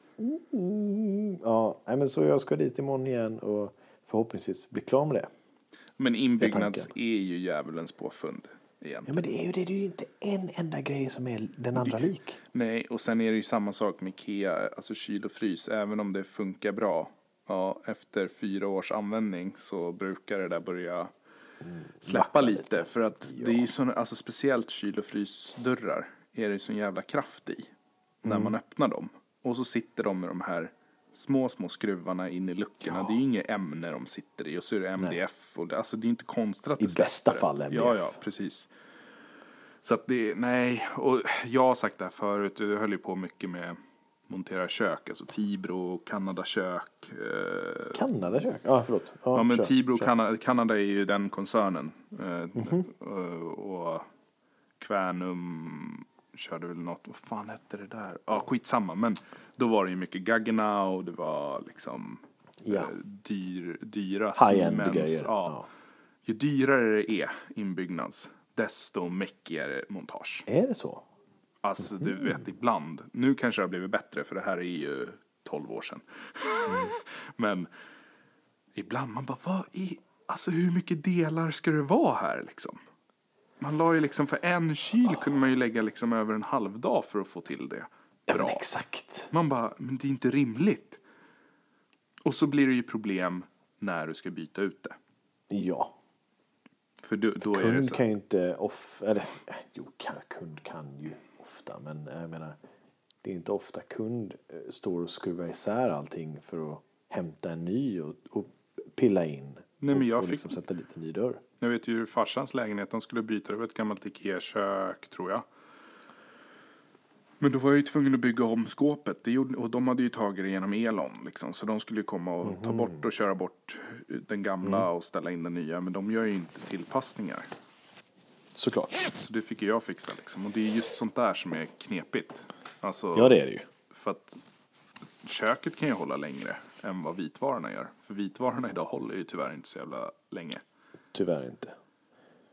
Mm, ja, men så jag ska dit imorgon igen och förhoppningsvis bli klar med det. Men inbyggnads är ju djävulens påfund. Ja, men det är ju det. Det är ju inte en enda grej som är den andra lik. Nej, och sen är det ju samma sak med Ikea, alltså kyl och frys. Även om det funkar bra, ja, efter fyra års användning så brukar det där börja släppa vackla lite. lite. För att det är ju sån, alltså speciellt kyl och frysdörrar är det sån jävla kraft i. När man öppnar dem. Och så sitter de med de här små, små skruvarna in i luckorna. Det är ju inget ämne de sitter i och så är det MDF. Och det, alltså det är inte konstigt att I bästa fall Ja, MDF. ja, precis. Så att det, nej, och jag har sagt det här förut, jag höll ju på mycket med montera kök, alltså Tibro, Kanada kök. Eh, Kanadakök? Ja, förlåt. Ja, ja men kör, Tibro, kör. Kanada, Kanada är ju den koncernen. Eh, Mhm. eh, och Kvänum körde väl något, vad fan hette det där? Ja, skitsamma, men då var det ju mycket Gaggenau, det var liksom Ja. eh, dyr, dyra Siemens. grejer. Ja. Ju dyrare det är inbyggnads, desto mäckigare montage. Är det så? Alltså du vet ibland, nu kanske det har blivit bättre för det här är ju 12 år sedan. Men ibland man bara, vad i, alltså hur mycket delar ska det vara här liksom? Man la ju liksom för en kyl kunde man ju lägga liksom över en halv dag för att få till det Ja, men bra. exakt. Man bara, men det är inte rimligt. Och så blir det ju problem när du ska byta ut det. Ja. För då, då är det Kund så. kan ju inte off... Eller, eh, jo, kan, kund kan ju ofta. Men jag menar, det är inte ofta kund eh, står och skruvar isär allting för att hämta en ny och, och pilla in. Men och, jag och fick- liksom sätta dit en ny dörr. Jag vet ju farsans lägenhet, de skulle byta, det var ett gammalt Ikea-kök tror jag. Men då var jag ju tvungen att bygga om skåpet. Det gjorde, och de hade ju tagit det genom Elon liksom. Så de skulle ju komma och ta bort och köra bort den gamla och ställa in den nya. Men de gör ju inte tillpassningar. Såklart. Så det fick ju jag fixa liksom. Och det är just sånt där som är knepigt. Alltså, Ja, det är det ju. För att köket kan ju hålla längre än vad vitvarorna gör. För vitvarorna idag håller ju tyvärr inte så jävla länge. Tyvärr inte.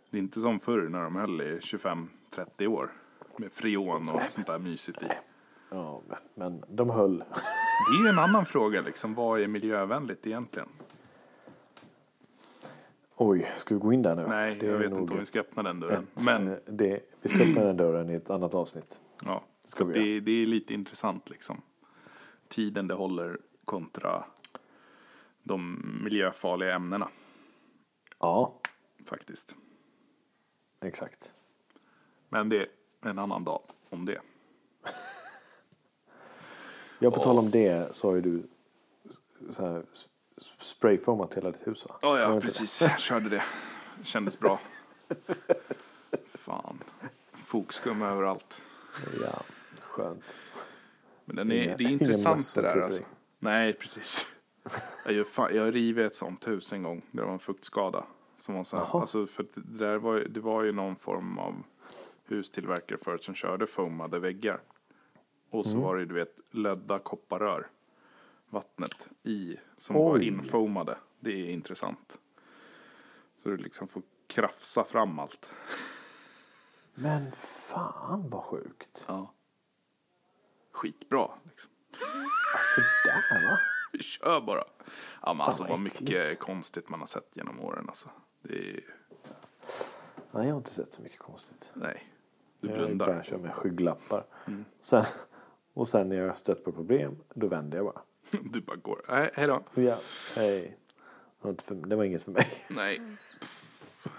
Det är inte som förr när de höll i 25-30 år. Med freon och sånt där mysigt i. Ja, men, de höll. Det är ju en annan fråga liksom. Vad är miljövänligt egentligen? Oj, ska vi gå in där nu? Nej, Det jag vet inte om vi ska öppna den dörren. ett, Men eh, det, vi ska öppna den dörren i ett annat avsnitt. ja, ska så vi det, det är lite intressant liksom. Tiden det håller kontra de miljöfarliga ämnena Ja, faktiskt. exakt. Men det är en annan dag om det. Ja, på tal om det så har ju du så här s- sprayformat hela ditt hus va? Du ja, precis. Jag körde det. Kändes bra. Fan. Fokskum överallt. Ja, skönt. Men den är, Inga- det är intressant det där alltså. Nej, precis. Jag, gör fan, jag har rivit ett sånt hus en gång. Det var en fuktskada. Som var så här, alltså för det, där var, det var ju någon form av hustillverkare förut som körde foamade väggar. Och Mm. så var det du vet, lödda kopparrör. Vattnet i, som var Oj. infoamade. Det är intressant. Så du liksom får krafsa fram allt. Men fan vad sjukt. Ja. Skitbra liksom. Alltså där va? Vi kör bara. Ja men alltså vad mycket konstigt man har sett genom åren alltså. Det är, Nej, jag har inte sett så mycket konstigt. nej. Du Jag blundar. börjar köra med skygglappar. Mm. Sen, och sen när jag har stött på problem, då vänder jag bara. Du bara går. Nej, hej då. Ja, hej. Det var, inget för mig. Nej.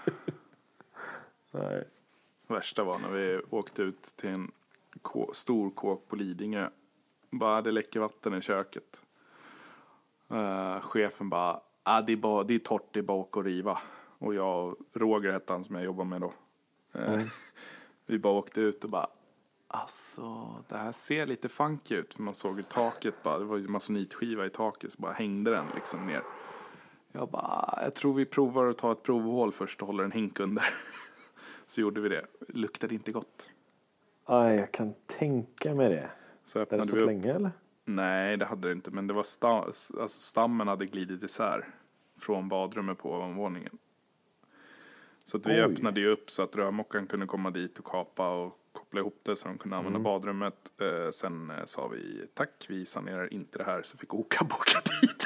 Nej. Värsta var när vi åkte ut till en stor kåk på Lidingö. Bara det läcker vatten i köket. Eh, chefen bara, ah, det, är bara, det är torrt, det är bara att och riva. Och jag och Roger hette han som jag jobbar med då. Eh, Vi bara åkte ut och bara, alltså det här ser lite funky ut. För man såg i taket bara, det var ju masonitskiva i taket så bara hängde den liksom ner. Jag bara, jag tror vi provar att ta ett provhål först och håller en hink under. Så gjorde vi det. Luktade inte gott. Aj, jag kan tänka mig det. Så Det öppnade stått vi upp. länge eller? Nej, det hade det inte. Men det var sta- alltså, stammen hade glidit isär. Från badrummet på ovanvåningen. Så att vi Oj. öppnade ju upp så att rörmokaren kunde komma dit och kapa och koppla ihop det så de kunde använda badrummet. Eh, sen eh, sa vi tack, vi sanerar inte det här. Så fick Oka åka dit.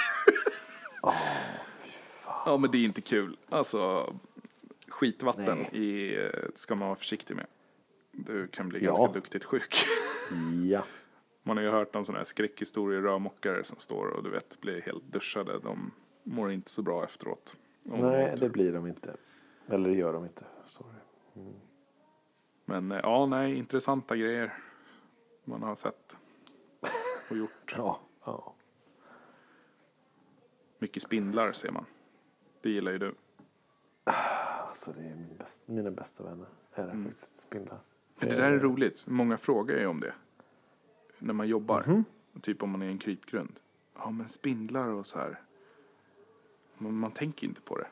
Ja, men det är inte kul. Alltså, skitvatten i, eh, ska man vara försiktig med. Du kan bli Ja. ganska duktigt sjuk. Ja. Man har ju hört om sådana här skräckhistorier, rörmokare som står och du vet blir helt duschade. De mår inte så bra efteråt. Nej, det blir de inte. Eller det gör de inte. Sorry. Men eh, ja, nej, intressanta grejer man har sett och gjort. Ja. ja. Mycket spindlar ser man. Det gillar ju du. Alltså det är min bäst, mina bästa vänner. Är det Mm. faktiskt spindlar. Men det där är roligt. Många frågar ju om det. När man jobbar. Mhm. Typ om man är en krypgrund. Ja, men spindlar och så här. Man, man tänker inte på det.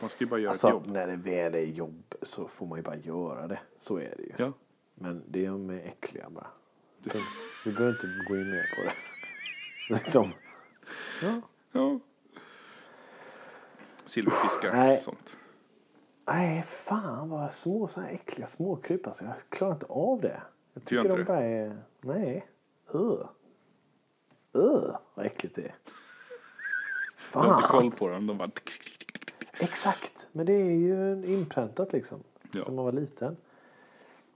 Man ska ju bara göra Alltså ett jobb. när det väl är jobb så får man ju bara göra det. Så är det ju. Ja. Men det är är äckliga bara. Punkt. Vi behöver inte gå in mer på det. liksom. Ja. ja. Silverfiskar Nej. sånt. Nej, fan vad små såna här äckliga småkryp alltså. Jag klarar inte av det. Jag Du tycker de bara är... Nej. Öh. Öh, vad äckligt det är. Du har inte Fan. koll på dem. De bara... Exakt. Men det är ju inpräntat liksom. Ja. Sen man var liten.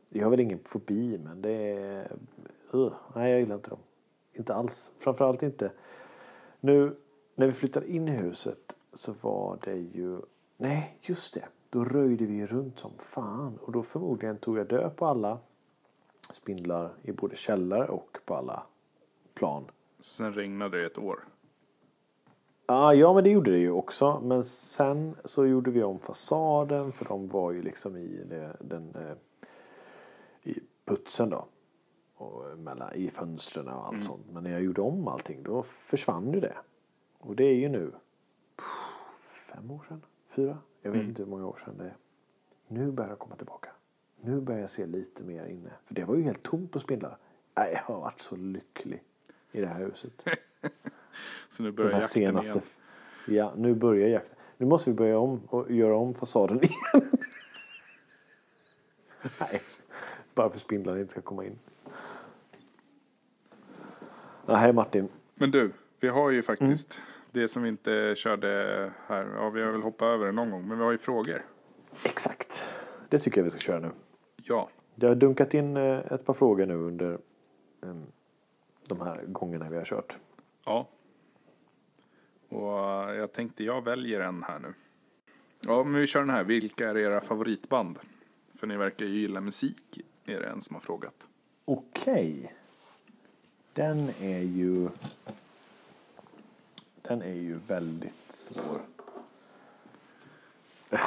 Jag har väl ingen fobi men det är... Uh, nej, jag gillar inte dem. Inte alls. Framförallt inte. Nu när vi flyttade in i huset så var det ju... Nej, just det. Då röjde vi runt som fan. Och då förmodligen tog jag död på alla spindlar i både källare och på alla plan. Sen regnade det ett år. Ah, ja, men det gjorde det ju också. Men sen så gjorde vi om fasaden för de var ju liksom i, det, den, eh, i putsen då. Och mellan, I fönstren och allt sånt. Men när jag gjorde om allting då försvann ju det. Och det är ju nu fem år sedan, fyra. Jag vet inte hur många år sedan det är. Nu börjar jag komma tillbaka. Nu börjar jag se lite mer inne. För det var ju helt tomt på spindlar. Nej, jag har varit så lycklig i det här huset. Så nu börjar jakten senaste... igen. Ja, nu börjar jakten. Nu måste vi börja om och göra om fasaden igen. Nej, bara för spindlarna inte ska komma in. Ja, hej Martin. Men du, vi har ju faktiskt Mm. det som vi inte körde här. Ja, vi har väl hoppat över det någon gång, men vi har ju frågor. Exakt. Det tycker jag vi ska köra nu. Ja, Jag har dunkat in eh, ett par frågor nu under eh, de här gångerna vi har kört. ja. Och eh, jag tänkte jag väljer en här nu. Ja, men vi kör den här. Vilka är era favoritband? För ni verkar ju gilla musik, är det en som har frågat. Okej. Den är ju... Den är ju väldigt svår. Den,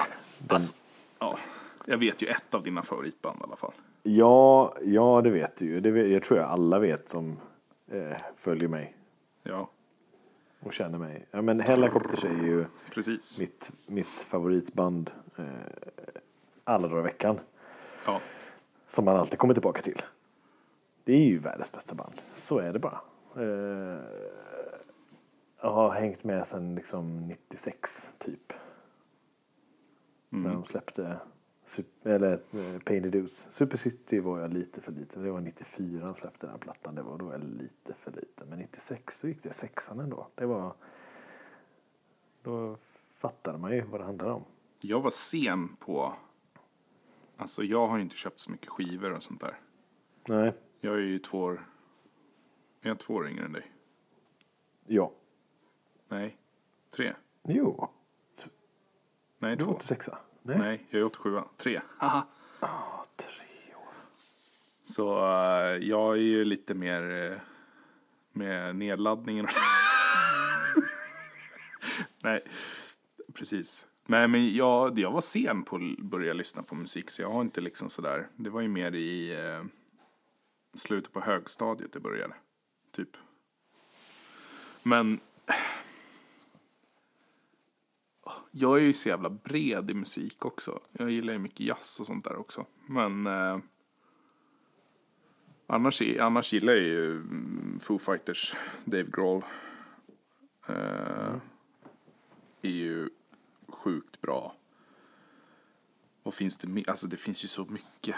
Alltså, ja, jag vet ju ett av dina favoritband i alla fall. ja, ja, det vet du ju. Det vet, jag tror jag alla vet som eh, följer mig. Ja, och känner mig. Ja, men Hellacopters är ju Precis. mitt, mitt favoritband eh, alla dagar i veckan. Ja. Som man alltid kommer tillbaka till. Det är ju världens bästa band. Så är det bara. Eh, jag har hängt med sedan liksom 96 typ. När de släppte Sup- eller, eh, Painted Dudes. Super City var jag lite för liten. Det var 94 de släppte den plattan. Det var då jag lite för liten. Men 96 så gick det sexan ändå. Det var... Då fattade man ju vad det handlade om. Jag var sen på... Alltså jag har ju inte köpt så mycket skivor och sånt där. Nej. Jag är ju två år... Är jag två år yngre än dig? Ja. Nej. Tre? Jo. Nej, Du var två. 86 Nej. Nej, jag är 87. Tre. Haha. Ah, tre år. Så eh, jag är ju lite mer eh, med nedladdningen. Nej, precis. Nej, men jag, jag var sen på att börja lyssna på musik så jag har inte liksom sådär. Det var ju mer i eh, slutet på högstadiet det började. Typ. Men jag är ju så jävla bred i musik också. Jag gillar ju mycket jazz och sånt där också. Men eh, annars, annars gillar jag ju mm, Foo Fighters, Dave Grohl. Eh, Är ju sjukt bra. Vad finns det? Alltså det finns ju så mycket.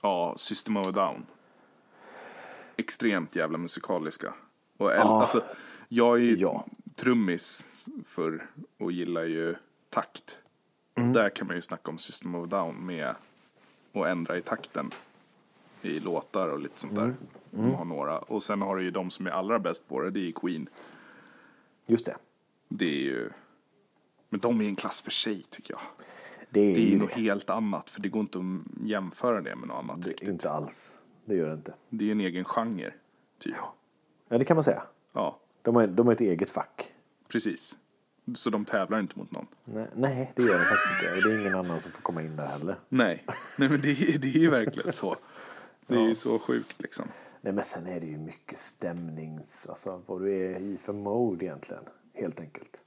ja, System of a Down. Extremt jävla musikaliska. Och Ja. alltså, jag är ju Ja. Trummis för och gillar ju takt. Och där kan man ju snacka om System of Down med att ändra i takten i låtar och lite sånt där. De har några. Och sen har du ju de som är allra bäst på det, det är Queen. Just det. Det är ju... Men de är en klass för sig tycker jag. Det är, Det är ju något det. helt annat, för det går inte att jämföra det med något annat riktigt. Inte alls. Det gör det inte. Det är ju en egen genre, typ. Ja, det kan man säga. Ja, De har, de har ett eget fack. precis. Så de tävlar inte mot någon. Nej, nej, det gör de faktiskt inte. Och det är ingen annan som får komma in där heller. Nej, Nej men det, är- det är ju verkligen så. Det är ju så sjukt liksom. Nej, men sen är det ju mycket stämnings... Alltså vad du är i för mode egentligen. Helt enkelt.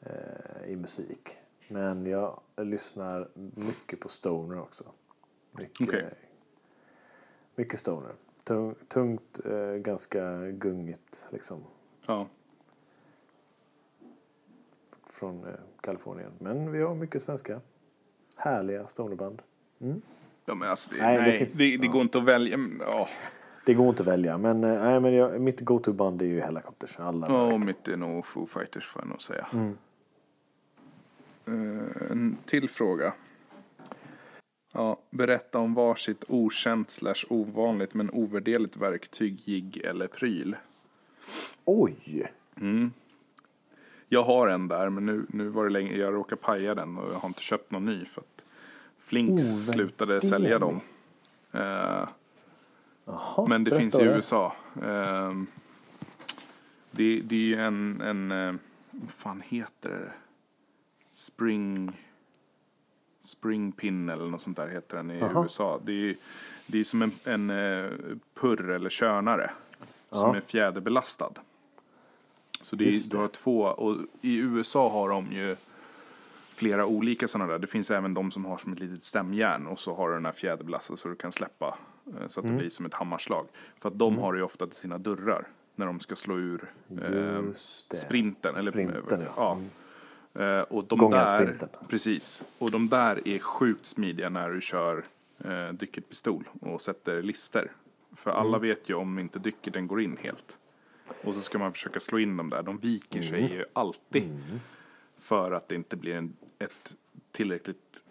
Eh, I musik. Men jag lyssnar mycket på stoner också. Mycket, Okej. mycket stoner. Tung, tungt, eh, ganska gungigt liksom. Ja, Från eh, Kalifornien. Men vi har mycket svenska. Härliga stonerband. ja men alltså det, Nej, nej, det det, finns- det, går inte att välja. Ja, Det går inte att välja. Men, eh, nej, men jag, mitt go-to-band är ju Hellacopters. Alla ja och mitt är nog Foo Fighters får jag nog säga. Eh, en till fråga. Ja, berätta om varsitt okänt slash ovanligt men ovärderligt verktyg, jigg eller pryl. Oj! Jag har en där, men nu, nu var det länge, jag råkade paja den och jag har inte köpt någon ny för att Flinks Ovärderlig. slutade sälja dem. Eh, Jaha, men det finns i. USA. Eh, det, det är ju en, en eh, vad fan heter det? Spring, spring pin eller något sånt där heter den i Jaha. USA. Det är, det är som en, en eh, purr eller könare som är fjäderbelastad. Så det är, du har två, och i USA har de ju flera olika sådana där. Det finns även de som har som ett litet stämjärn och så har du den här fjäderbelastade så du kan släppa eh, så att Mm. det blir som ett hammarslag. För att de har ju ofta till sina dörrar när de ska slå ur eh, det. sprinten. Eller, Sprinten, ja. ja. Eh, och de Gången där, sprinten. precis. Och de där är sjukt smidiga när du kör eh, dykerpistol och sätter lister. För Mm. alla vet ju om inte dykerten går in helt. Och så ska man försöka slå in dem där. De viker sig Mm. ju alltid. För att det inte blir en, ett tillräckligt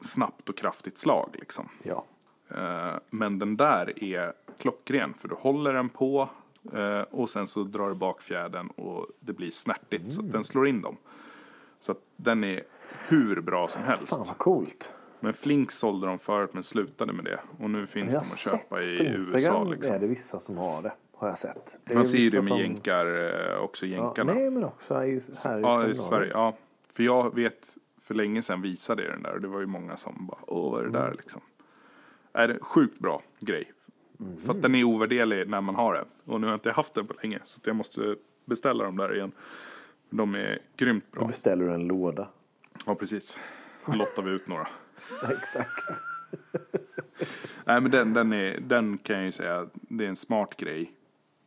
snabbt och kraftigt slag liksom. Ja. Eh, Men den där är klockren för du håller den på eh, och sen så drar du bak fjädern och det blir snärtigt så att den slår in dem. Så den är hur bra som Fan helst. vad coolt. Men Flink sålde de förut men slutade med det. Och nu finns de att köpa i USA liksom. är det vissa som har det. Har jag sett. Man ser ju det med som- jänkar eh, också, Ja, jänkarna. nej men också i, här i Ja, i Sverige. Ja. För jag vet för länge sedan visade jag den där och det var ju många som bara, åh vad är det Mm. där liksom. Är det sjukt bra grej. För att den är ovärderlig när man har det. Och nu har jag inte haft den på länge så jag måste beställa dem där igen. De är grymt Då bra. beställer du en låda. Ja precis. Lottar vi ut några. Exakt. Nej men den, den, är, den kan jag ju säga, det är en smart grej.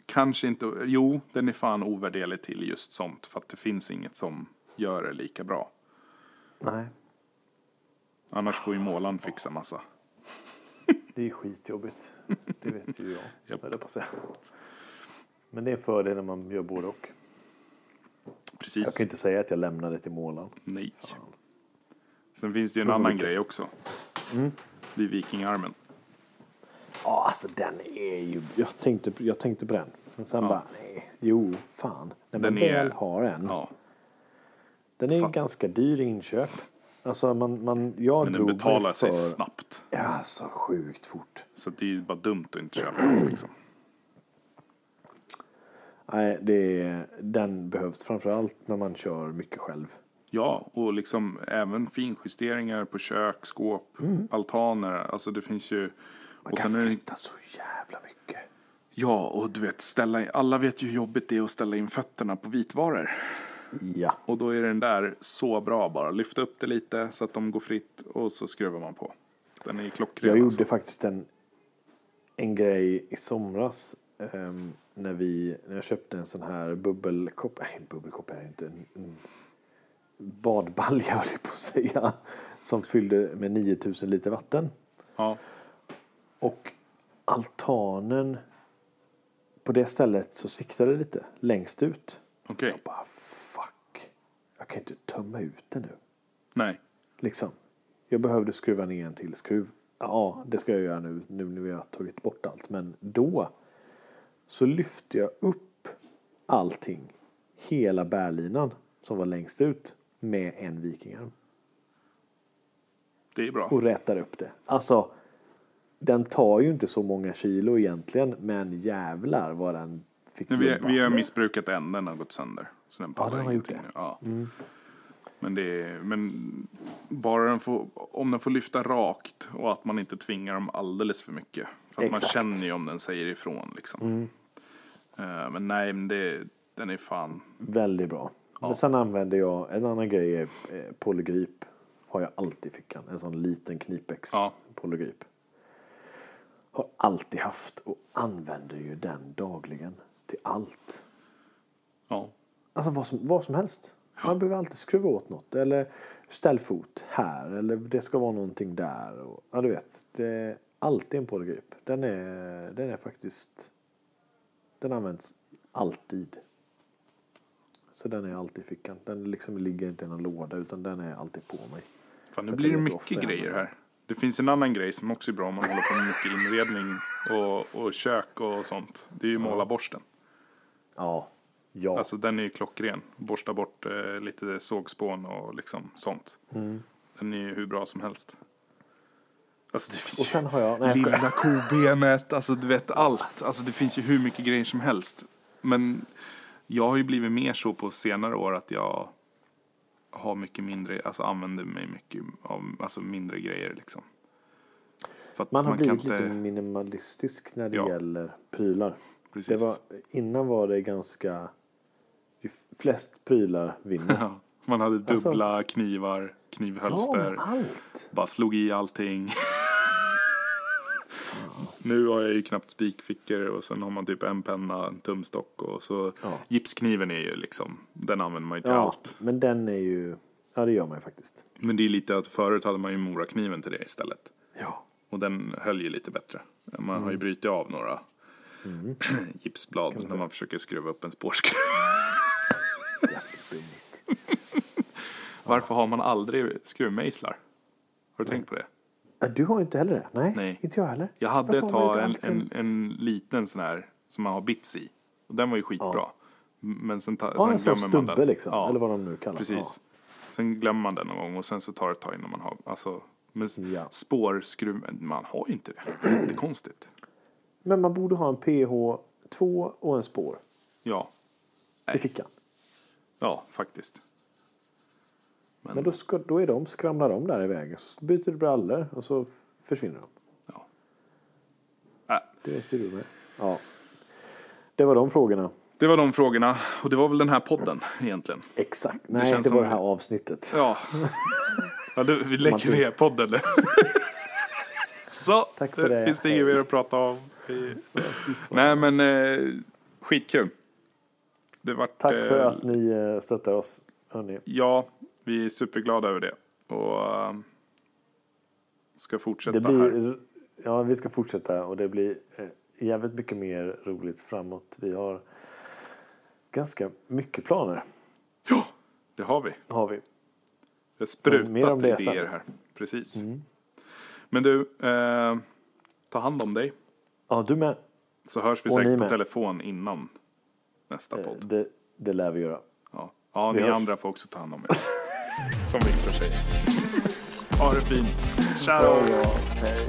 Kanske inte, jo den är fan ovärderlig till just sånt. För att det finns inget som gör det lika bra. Nej, Annars får ju målaren fixa massa. det är skitjobbigt. Det vet ju jag. Jag på. Men det är en fördel när man gör både och. Jag Precis. kan inte säga att jag lämnar det till målaren. Nej. Sen finns det ju en annan grej också. Det är vikingarmen. Ja, alltså den är ju... Jag tänkte, jag tänkte på den. Men sen Ja. bara, nej, jo, fan. När man Den är- väl har en. Ja. Den är ju Fan. ganska dyr i inköp. Alltså man, man, jag Men den betalar sig för- snabbt. Ja, så sjukt fort. Så det är ju bara dumt att inte köpa den liksom. Nej, det är, den behövs framförallt när man kör mycket själv. Ja, och liksom även finjusteringar på kök, skåp, altaner. Alltså det finns ju... Man Och kan sen är det, flytta så jävla mycket. ja, och du vet, ställa in, alla vet ju hur jobbigt det är att ställa in fötterna på vitvaror. Ja, Och då är den där så bra bara. Lyfta upp det lite så att de går fritt och så skruvar man på. Den är klockren. jag gjorde alltså. faktiskt en, en grej i somras. ehm, när, vi, när jag köpte en sån här bubbelkopp. Nej, bubbelkopp är inte. En, en badbalja höll jag på att säga. Som fyllde med 9000 liter vatten. Ja, Och altanen på det stället så sviktade det lite längst ut. okej. Jag bara fuck. Jag kan inte tömma ut det nu. Nej. Liksom. Jag behövde skruva ner en till skruv. Ja, det ska jag göra nu, nu när vi har tagit bort allt. Men då så lyfte jag upp allting. Hela bärlinan som var längst ut med en vikingarm. Det är bra. och rätar upp det. Alltså, den tar ju inte så många kilo egentligen, men jävlar vad den fick Men vi, vi har missbrukat en, den har gått sönder. Så den pallar den har gjort det. nu. Ja. Men det är, men bara den får, om den får lyfta rakt och att man inte tvingar dem alldeles för mycket. För att man Exakt. Mm. känner ju om den säger ifrån liksom. Eh, men nej, men det, den är fan, Väldigt bra. Men sen använder jag, en annan grej är eh, polygrip. Har jag alltid i fickan. En sån liten knipex Ja. polygrip. Har alltid haft och använder ju den dagligen till allt. ja. Alltså vad som, vad som helst. Man behöver alltid skruva åt något. Eller ställ fot här. Eller det ska vara någonting där. Och, ja, du vet. Det är alltid en polygrip. Den är, den är faktiskt... Den används alltid. Så den är alltid i fickan. Den liksom ligger inte i någon låda utan den är alltid på mig. Fan, nu blir det mycket grejer här. Det finns en annan grej som också är bra om man håller på med mycket inredning och, och kök och sånt. Det är ju målarborsten. Ja. Ja. Alltså den är ju klockren. Borsta bort eh, lite sågspån och liksom sånt. Mm. Den är ju hur bra som helst. Alltså det finns och sen har jag... Nej, jag lilla kobenet, alltså du vet allt. Alltså det finns ju hur mycket grejer som helst. Men jag har ju blivit mer så på senare år att jag har mycket mindre, alltså använder mig mycket av alltså mindre grejer liksom. Att Man har blivit inte- lite minimalistisk när det Ja. gäller prylar. Precis. Det var, innan var det ganska... Ju flest prylar vinner. Ja, man hade Alltså- dubbla knivar, Ja, knivhölster. men allt. Bara slog i allting. Nu har jag ju knappt spikfickor och sen har man typ en penna, en tumstock och så Ja. gipskniven är ju liksom, den använder man ju till Ja, allt. men den är ju... Ja, det gör man ju faktiskt. Men det är lite att förut hade man ju morakniven till det istället. Ja. Och den höll ju lite bättre. Man Mm. har ju brutit av några gipsblad när man försöker skruva upp en spårskruv. Varför har man aldrig skruvmejslar? Har du tänkt på det? Ja, Du har inte heller det? Nej, Nej. inte jag heller. Jag hade ett tag en, en, en liten sån här som man har bits i. Och den var ju skitbra. Ja. Men sen, ta, Ja, sen en sån glömmer man den. liksom. Ja, Eller vad de nu kallar precis. Sen glömmer man den någon gång och sen så tar det ett tag innan man har, alltså, men Ja. spårskruv, man har ju inte det. Det är konstigt. Men man borde ha en PH2 och en spår Ja, i fickan. ja faktiskt. Men, Men då, ska, då är de, skramlar de där i vägen. Så byter du brallor och så försvinner de. ja. Äh, Det vet ju du med. Ja. Det var de frågorna. det var de frågorna och det var väl den här podden egentligen. Exakt. Nej, det, känns var som- det här avsnittet. Ja. ja du, vi lägger ner podden nu. Så, Tack för det. finns det inget mer att prata om. Nej men eh, skitkul. Det vart, Tack för eh, att ni eh, stöttar oss. Hörni. Ja, vi är superglada över det. Och eh, ska fortsätta Det här. blir, ja, vi ska fortsätta och det blir eh, jävligt mycket mer roligt framåt. Vi har ganska mycket planer. Ja, det har vi. Har vi. Det har Och mer om sprutat det idéer sen. här. Precis. Mm. Men du, eh, ta hand om dig. Ja, du med. Så hörs vi Och säkert på telefon innan nästa Eh, podd. Det, det lär vi göra. Ja, ja vi ni hörs. andra får också ta hand om er. Som Viktor säger. Ha det fint. Ciao! Ja, ja. Hej.